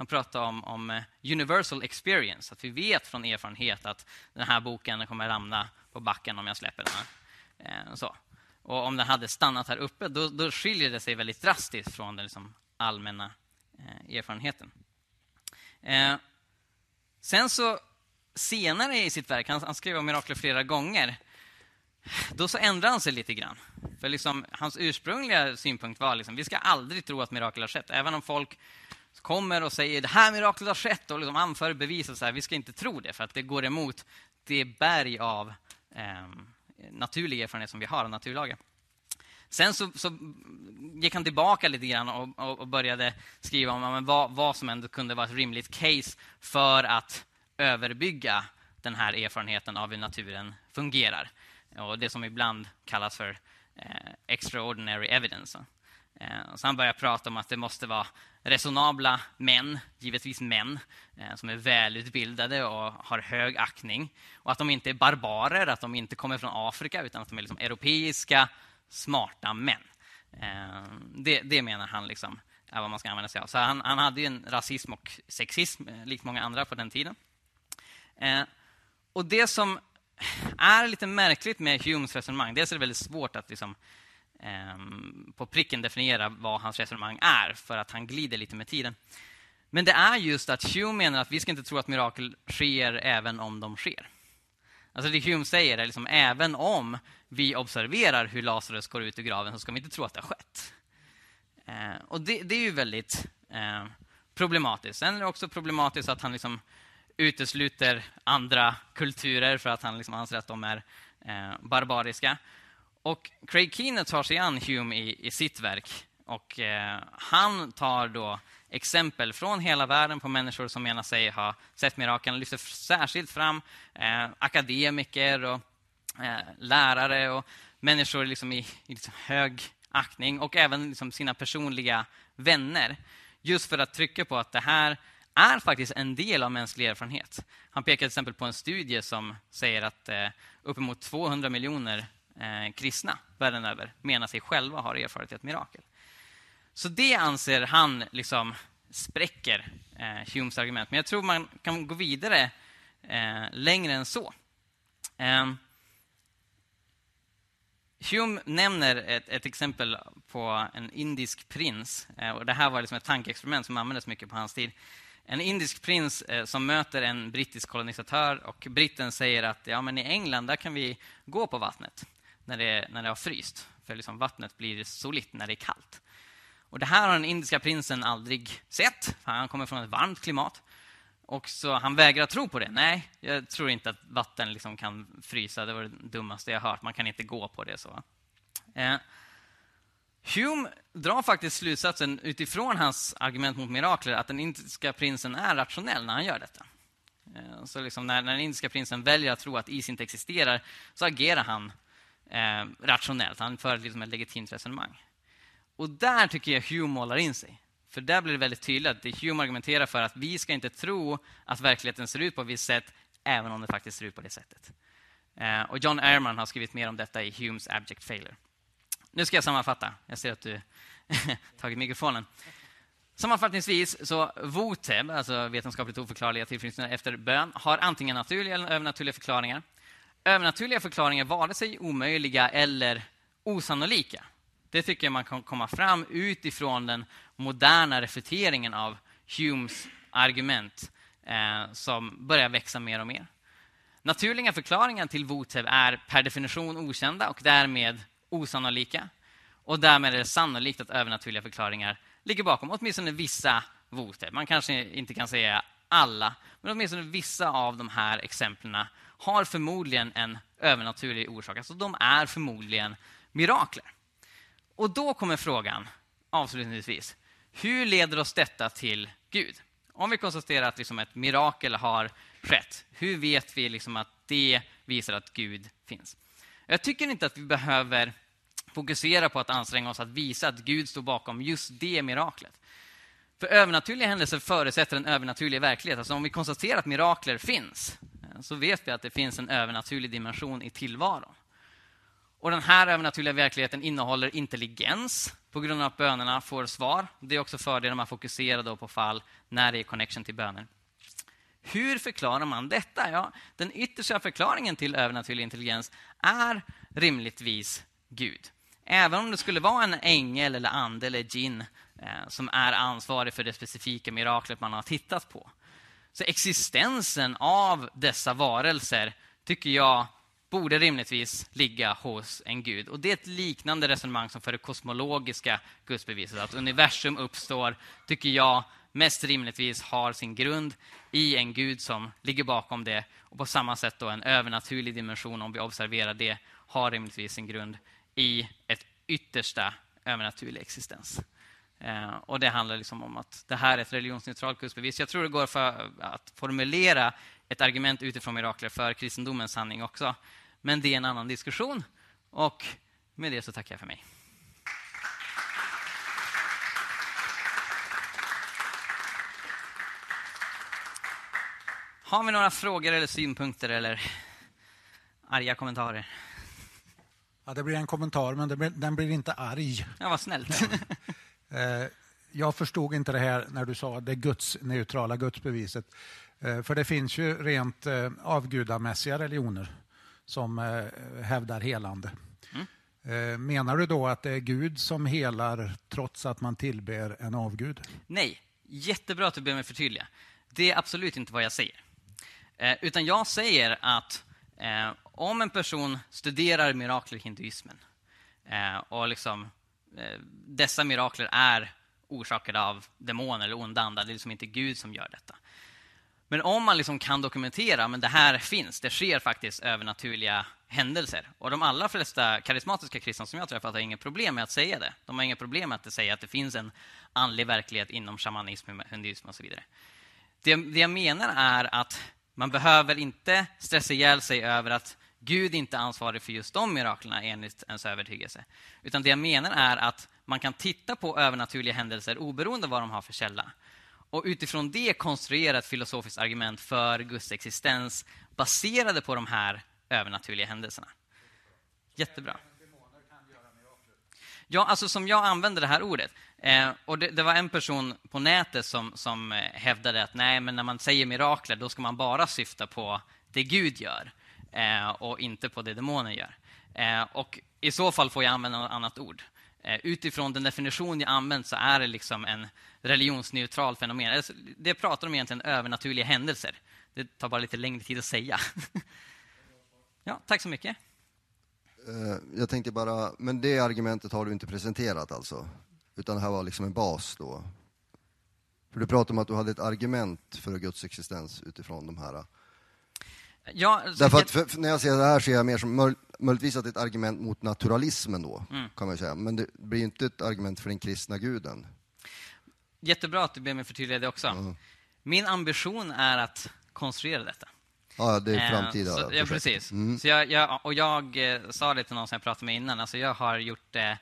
Han pratade om, om, eh, universal experience, att vi vet från erfarenhet att den här boken kommer ramla på backen om jag släpper den. här. Eh, så. Och om den hade stannat här uppe, då, då skiljer det sig väldigt drastiskt från den liksom allmänna eh, erfarenheten. Sen så senare i sitt verk, han, han skrev om mirakler flera gånger, då så ändrade han sig lite grann. För liksom, hans ursprungliga synpunkt var liksom, vi ska aldrig tro att mirakel har skett. Även om folk kommer och säger det här miraklet har skett och liksom anför bevis. Och så här, vi ska inte tro det, för att det går emot det berg av eh, naturlig erfarenhet som vi har av naturlagen. Sen så, så, gick han tillbaka lite grann och, och, och började skriva om vad, vad, som ändå kunde vara ett rimligt case för att överbygga den här erfarenheten av hur naturen fungerar. Och det som ibland kallas för eh, extraordinary evidence. Eh, så han börjar prata om att det måste vara resonabla män, givetvis män, eh, som är välutbildade och har hög aktning. Och att de inte är barbarer, att de inte kommer från Afrika, utan att de är liksom europeiska, smarta män. Eh, det, det, menar han liksom är vad man ska använda sig av. Så han, han hade en rasism och sexism, eh, likt många andra på den tiden. Och det som är lite märkligt med Humes resonemang, dels är det väldigt svårt att liksom Ehm, på pricken definiera vad hans resonemang är, för att han glider lite med tiden. Men det är just att Hume menar att vi ska inte tro att mirakel sker även om de sker. Alltså det Hume säger är liksom, även om vi observerar hur Lazarus går ut ur graven så ska vi inte tro att det har skett. Eh, och det, det, är ju väldigt eh, problematiskt. Sen är det också problematiskt att han liksom utesluter andra kulturer för att han liksom anser att de är eh, barbariska. Och Craig Keener tar sig an Hume i, i sitt verk. Och eh, Han tar då exempel från hela världen på människor som menar sig ha sett mirakeln. Han lyfter särskilt fram eh, akademiker och eh, lärare och människor liksom i, i liksom hög aktning och även liksom sina personliga vänner. Just för att trycka på att det här är faktiskt en del av mänsklig erfarenhet. Han pekar till exempel på en studie som säger att eh, uppemot 200 miljoner eh, kristna världen över menar sig själva ha erfarit ett mirakel. Så det anser han liksom spräcker eh, Humes argument. Men jag tror man kan gå vidare eh, längre än så. Eh, Hume nämner ett, ett, exempel på en indisk prins. Eh, och Det här var liksom ett tankeexperiment som användes mycket på hans tid. En indisk prins eh, som möter en brittisk kolonisatör och britten säger att ja, men i England där kan vi gå på vattnet när det, när det har fryst. För liksom vattnet blir solitt när det är kallt. Och Det här har den indiska prinsen aldrig sett. Han kommer från ett varmt klimat. Och så Han vägrar tro på det. Nej, jag tror inte att vatten liksom kan frysa. Det var det dummaste jag hört. Man kan inte gå på det. så. Eh, Hume drar faktiskt slutsatsen utifrån hans argument mot mirakler att den indiska prinsen är rationell när han gör detta. Eh, så liksom när, när den indiska prinsen väljer att tro att is inte existerar så agerar han eh, rationellt. Han för liksom ett legitimt resonemang. Och där tycker jag Hume målar in sig. För där blir det väldigt tydligt att Hume argumenterar för att vi ska inte tro att verkligheten ser ut på ett visst sätt, även om det faktiskt ser ut på det sättet. Eh, och John Ehrman har skrivit mer om detta i Humes Abject Failure. Nu ska jag sammanfatta. Jag ser att du tagit mikrofonen. Sammanfattningsvis, så VOTEB, alltså vetenskapligt oförklarliga tillfrisknande efter bön, har antingen naturliga eller övernaturliga förklaringar. Övernaturliga förklaringar är vare sig omöjliga eller osannolika. Det tycker jag man kan komma fram utifrån den moderna refuteringen av Humes argument eh, som börjar växa mer och mer. Naturliga förklaringar till votev är per definition okända och därmed osannolika. Och därmed är det sannolikt att övernaturliga förklaringar ligger bakom åtminstone vissa votev. Man kanske inte kan säga alla, men åtminstone vissa av de här exemplen har förmodligen en övernaturlig orsak. Alltså de är förmodligen mirakler. Och då kommer frågan, avslutningsvis, hur leder oss detta till Gud? Om vi konstaterar att liksom ett mirakel har skett, hur vet vi liksom att det visar att Gud finns? Jag tycker inte att vi behöver fokusera på att anstränga oss att visa att Gud står bakom just det miraklet. För övernaturliga händelser förutsätter en övernaturlig verklighet. Alltså om vi konstaterar att mirakler finns, Eh, så vet vi att det finns en övernaturlig dimension i tillvaron. Och Den här övernaturliga verkligheten innehåller intelligens på grund av att bönerna får svar. Det är också fördelen med att fokusera på fall när det är connection till böner. Hur förklarar man detta? Ja, den yttersta förklaringen till övernaturlig intelligens är rimligtvis Gud. Även om det skulle vara en ängel, eller ande eller gin eh, som är ansvarig för det specifika miraklet man har tittat på. Så existensen av dessa varelser tycker jag borde rimligtvis ligga hos en gud. Och Det är ett liknande resonemang som för det kosmologiska gudsbeviset. Att universum uppstår, tycker jag, mest rimligtvis har sin grund i en gud som ligger bakom det. Och På samma sätt då en övernaturlig dimension, om vi observerar det, har rimligtvis sin grund i ett yttersta övernaturlig existens. Eh, och Det handlar liksom om att det här är ett religionsneutralt gudsbevis. Jag tror det går för att formulera ett argument utifrån mirakler för kristendomens sanning också. Men det är en annan diskussion. Och med det så tackar jag för mig. Har vi några frågor eller synpunkter eller arga kommentarer? Ja, det blir en kommentar, men blir, den blir inte arg. Ja, vad snällt. jag förstod inte det här när du sa det gudsneutrala gudsbeviset. Eh, för det finns ju rent eh, avgudamässiga religioner som hävdar helande. Mm. Menar du då att det är Gud som helar trots att man tillber en avgud? Nej, jättebra att du ber mig förtydliga. Det är absolut inte vad jag säger. Utan jag säger att Eh, om en person studerar mirakler i hinduismen eh, och liksom, eh, Eh, dessa mirakler är orsakade av demoner eller onda andar, det är liksom inte Gud som gör detta. Men om man liksom kan dokumentera att det här finns, det sker faktiskt övernaturliga händelser. Och de allra flesta karismatiska kristna som jag träffat har inget problem med att säga det. De har inga problem med att säga att det finns en andlig verklighet inom shamanism, hinduism och så vidare. Det, det jag menar är att man behöver inte stressa ihjäl sig över att Gud inte är ansvarig för just de miraklerna enligt ens övertygelse. Utan det jag menar är att man kan titta på övernaturliga händelser oberoende av vad de har för källa. Och utifrån det konstruera ett filosofiskt argument för Guds existens baserade på de här övernaturliga händelserna. Jättebra. Ja, alltså som jag använder det här ordet. Eh, och det, det, var en person på nätet som, som eh, hävdade att nej, men när man säger mirakler, då ska man bara syfta på det Gud gör eh, Eh, och inte på det demoner gör. Eh, och I så fall får jag använda något annat ord. Eh, utifrån den definition jag använt så är det liksom en religionsneutral fenomen. Alltså, det pratar om egentligen övernaturliga händelser. Det tar bara lite längre tid att säga. ja, tack så mycket. Eh, jag tänkte bara, men det argumentet har du inte presenterat alltså? Utan det här var liksom en bas då? För du pratade om att du hade ett argument för Guds existens utifrån de här. Ja, Därför att för, för när jag ser det här ser jag mer som möj, möjligtvis att det är ett argument mot naturalismen då, mm. kan man säga. Men det blir inte ett argument för den kristna guden. Jättebra att du ber mig förtydliga det också. Mm. Min ambition är att konstruera detta. Ja, det är eh, framtida så, Ja, precis. Mm. Så jag, jag, och jag eh, sa det till någon som jag pratade med innan, alltså jag har gjort det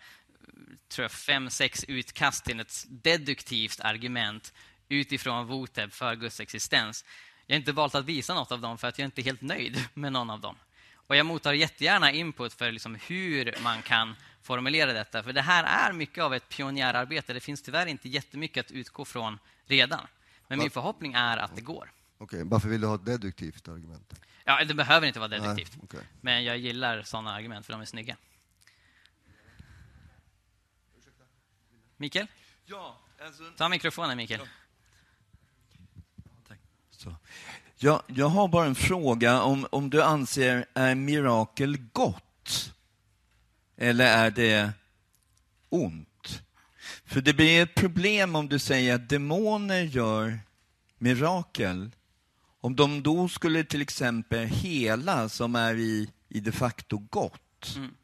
tror jag, fem, sex utkast till ett deduktivt argument utifrån Voteb för Guds existens. Jag har inte valt att visa något av dem för att jag inte är helt nöjd med någon av dem. Och Jag mottar jättegärna input för liksom hur man kan formulera detta. För det här är mycket av ett pionjärarbete. Det finns tyvärr inte jättemycket att utgå från redan. Men min förhoppning är att det går. Okej, varför vill du ha ett deduktivt argument? Ja, det behöver inte vara deduktivt. Nej, okej. Men jag gillar sådana argument för de är snygga. Mikael? Ja, alltså, Ta mikrofonen, Mikael. Så. Jag, jag har bara en fråga om, om du anser, är mirakel gott? Eller är det ont? För det blir ett problem om du säger att demoner gör mirakel. Om de då skulle till exempel hela, som är i, i de facto gott. Mm.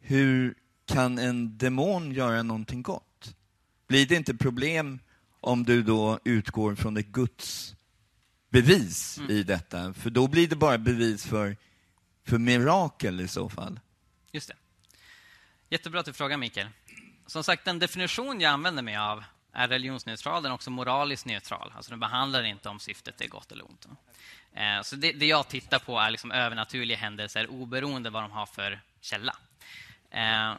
Hur kan en demon göra någonting gott? Blir det inte problem om du då utgår från ett Guds bevis i detta? För då blir det bara bevis för, för mirakel i så fall. Just det. Jättebra att du frågar, Mikael. Som sagt, den definition jag använder mig av är religionsneutral. Den är också moraliskt neutral. Alltså den behandlar inte om syftet är gott eller ont. Eh, Så det, det jag tittar på är liksom övernaturliga händelser oberoende vad de har för källa. Eh,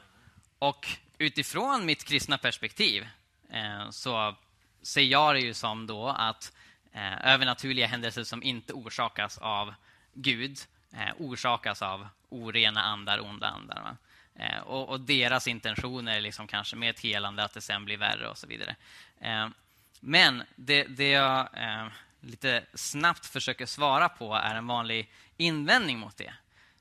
Och utifrån mitt kristna perspektiv eh, så ser jag det ju som då att eh, övernaturliga händelser som inte orsakas av Gud eh, orsakas av orena andar, onda andar. Va? Eh, och, och deras intentioner är liksom kanske med ett helande, att det sen blir värre och så vidare. Eh, men det, det jag eh, lite snabbt försöker svara på är en vanlig invändning mot det.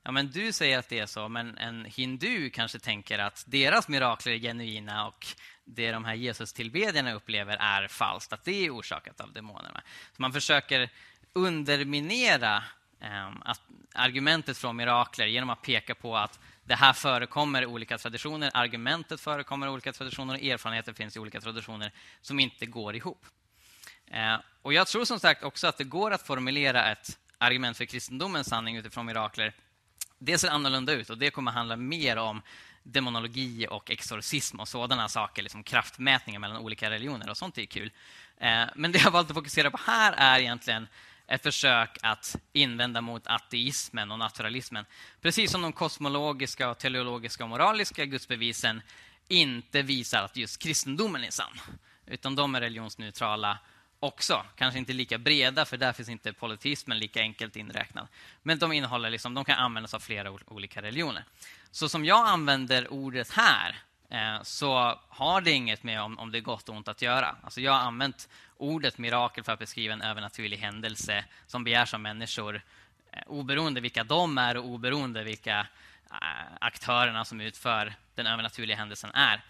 Ja, men du säger att det är så, men en hindu kanske tänker att deras mirakler är genuina och det de här Jesus-tillbedjarna upplever är falskt, att det är orsakat av demonerna. Så man försöker underminera eh, att argumentet från mirakler genom att peka på att det här förekommer i olika traditioner, argumentet förekommer i olika traditioner och erfarenheter finns i olika traditioner som inte går ihop. Eh, och Jag tror som sagt också att det går att formulera ett argument för kristendomens sanning utifrån mirakler. Det ser annorlunda ut och det kommer handla mer om demonologi och exorcism och sådana saker, liksom kraftmätningar mellan olika religioner och sånt är kul. Eh, men det jag valt att fokusera på här är egentligen ett försök att invända mot ateismen och naturalismen. Precis som de kosmologiska, teologiska teleologiska och moraliska gudsbevisen inte visar att just kristendomen är sann. Utan de är religionsneutrala också. Kanske inte lika breda, för där finns inte politismen lika enkelt inräknad. Men de, innehåller liksom, de kan användas av flera olika religioner. Så som jag använder ordet här eh, så har det inget med om, om det är gott och ont att göra. Alltså jag har använt ordet mirakel för att beskriva en övernaturlig händelse som begärs av människor eh, oberoende vilka de är och oberoende vilka eh, aktörerna som utför den övernaturliga händelsen är.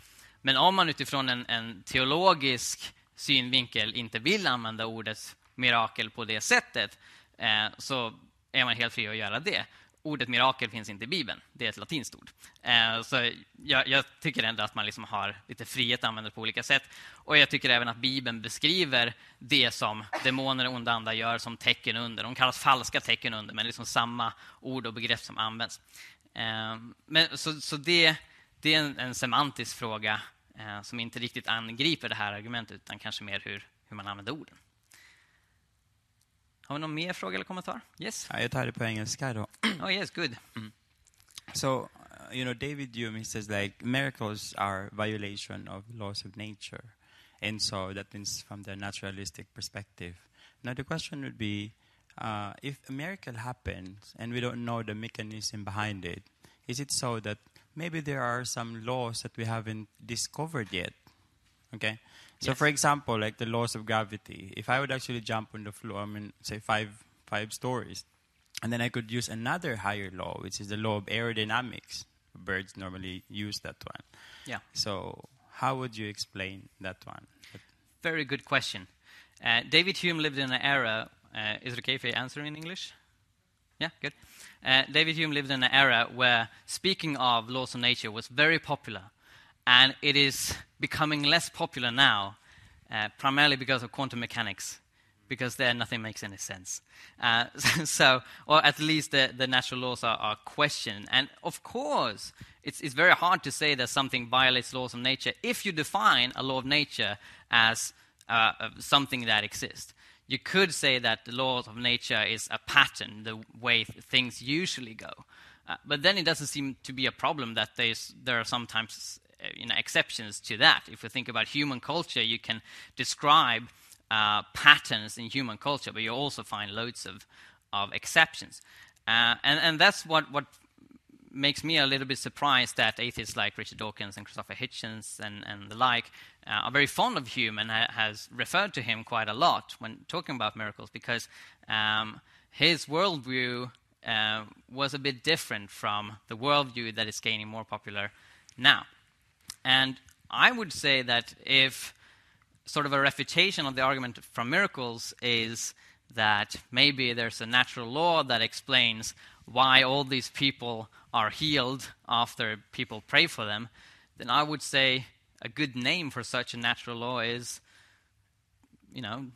Men om man utifrån en, en teologisk synvinkel inte vill använda ordet mirakel på det sättet eh, så är man helt fri att göra det. Ordet mirakel finns inte i Bibeln, det är ett latinskt ord. Eh, så jag, jag, tycker ändå att man liksom har lite frihet att använda det på olika sätt. Och jag tycker även att Bibeln beskriver det som demoner och onda andar gör som tecken under. De kallas falska tecken under, men liksom samma ord och begrepp som används. Eh, men, så så det, det är en, en semantisk fråga eh, som inte riktigt angriper det här argumentet, utan kanske mer hur, hur man använder orden. Har vi någon mer fråga eller kommentar? Yes? Ja, jag tar det på engelska då. Oh yes, good. So, uh, you know, David Hume, he says like miracles are violation of laws of nature. And so that means from the naturalistic perspective. Now the question would be, uh, if a miracle happens and we don't know the mechanism behind it, is it so that maybe there are some laws that we haven't discovered yet? Okay? So Yes. for example, like the laws of gravity, if I would actually jump on the floor, I mean, say five, five stories, and then I could use another higher law, which is the law of aerodynamics. Birds normally use that one. Yeah. So how would you explain that one? Very good question. Uh, David Hume lived in an era. Uh, is it okay if I answer in English? Yeah, good. Uh, David Hume lived in an era where speaking of laws of nature was very popular, and it is becoming less popular now, uh, primarily because of quantum mechanics. because there nothing makes any sense. Uh, so, or at least the, the natural laws are, are questioned. And of course, it's, it's very hard to say that something violates laws of nature if you define a law of nature as uh, something that exists. You could say that the laws of nature is a pattern, the way things usually go. Uh, but then it doesn't seem to be a problem that there are sometimes uh, you know, exceptions to that. If we think about human culture, you can describe uh, patterns in human culture, but you also find loads of, of exceptions. Uh, and, and that's what, what makes me a little bit surprised that atheists like Richard Dawkins and Christopher Hitchens and, and the like uh, are very fond of Hume and ha- has referred to him quite a lot when talking about miracles because um, his worldview uh, was a bit different from the worldview that is gaining more popular now. And I would say that if sort of a refutation of the argument from miracles is that maybe there's a natural law that explains why all these people are healed after people pray for them, then I would say a good name for such a natural law is, you know,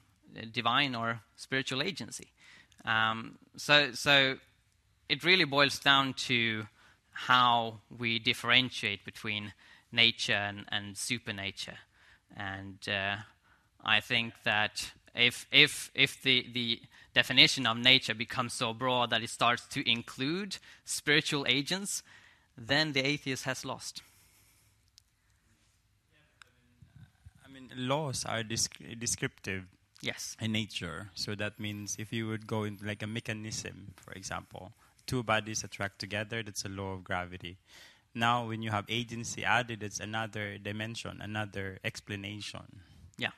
divine or spiritual agency. Um, so, so it really boils down to how we differentiate between nature and, and supernature. And uh, I think that if, if, if the, the definition of nature becomes so broad that it starts to include spiritual agents, then the atheist has lost. Uh, I mean, laws are descriptive yes. in nature. So that means if you would go into like a mechanism, for example, two bodies attract together, that's a law of gravity. Now, when you have agency added, it's another dimension, another explanation. Yeah.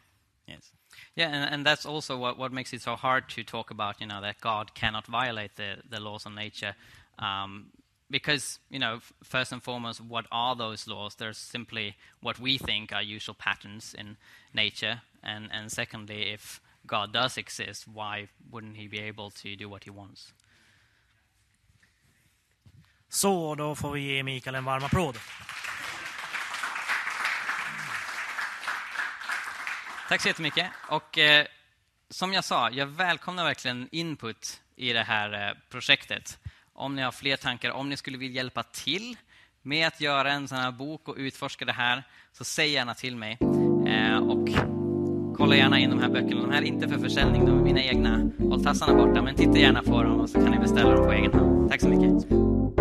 Yes. Yeah, and, and that's also what, what makes it so hard to talk about, you know, that God cannot violate the, the laws of nature. Um, because, you know, first and foremost, what are those laws? They're simply what we think are usual patterns in nature. And, and secondly, if God does exist, why wouldn't he be able to do what he wants? Så, då får vi ge Mikael en varm applåd. Tack så jättemycket. Och eh, som jag sa, jag välkomnar verkligen input i det här eh, projektet. Om ni har fler tankar, om ni skulle vilja hjälpa till med att göra en sån här bok och utforska det här, så säg gärna till mig. Eh, och kolla gärna in de här böckerna. De här är inte för försäljning, de är mina egna. Håll tassarna borta, men titta gärna på dem och så kan ni beställa dem på egen hand. Tack så mycket.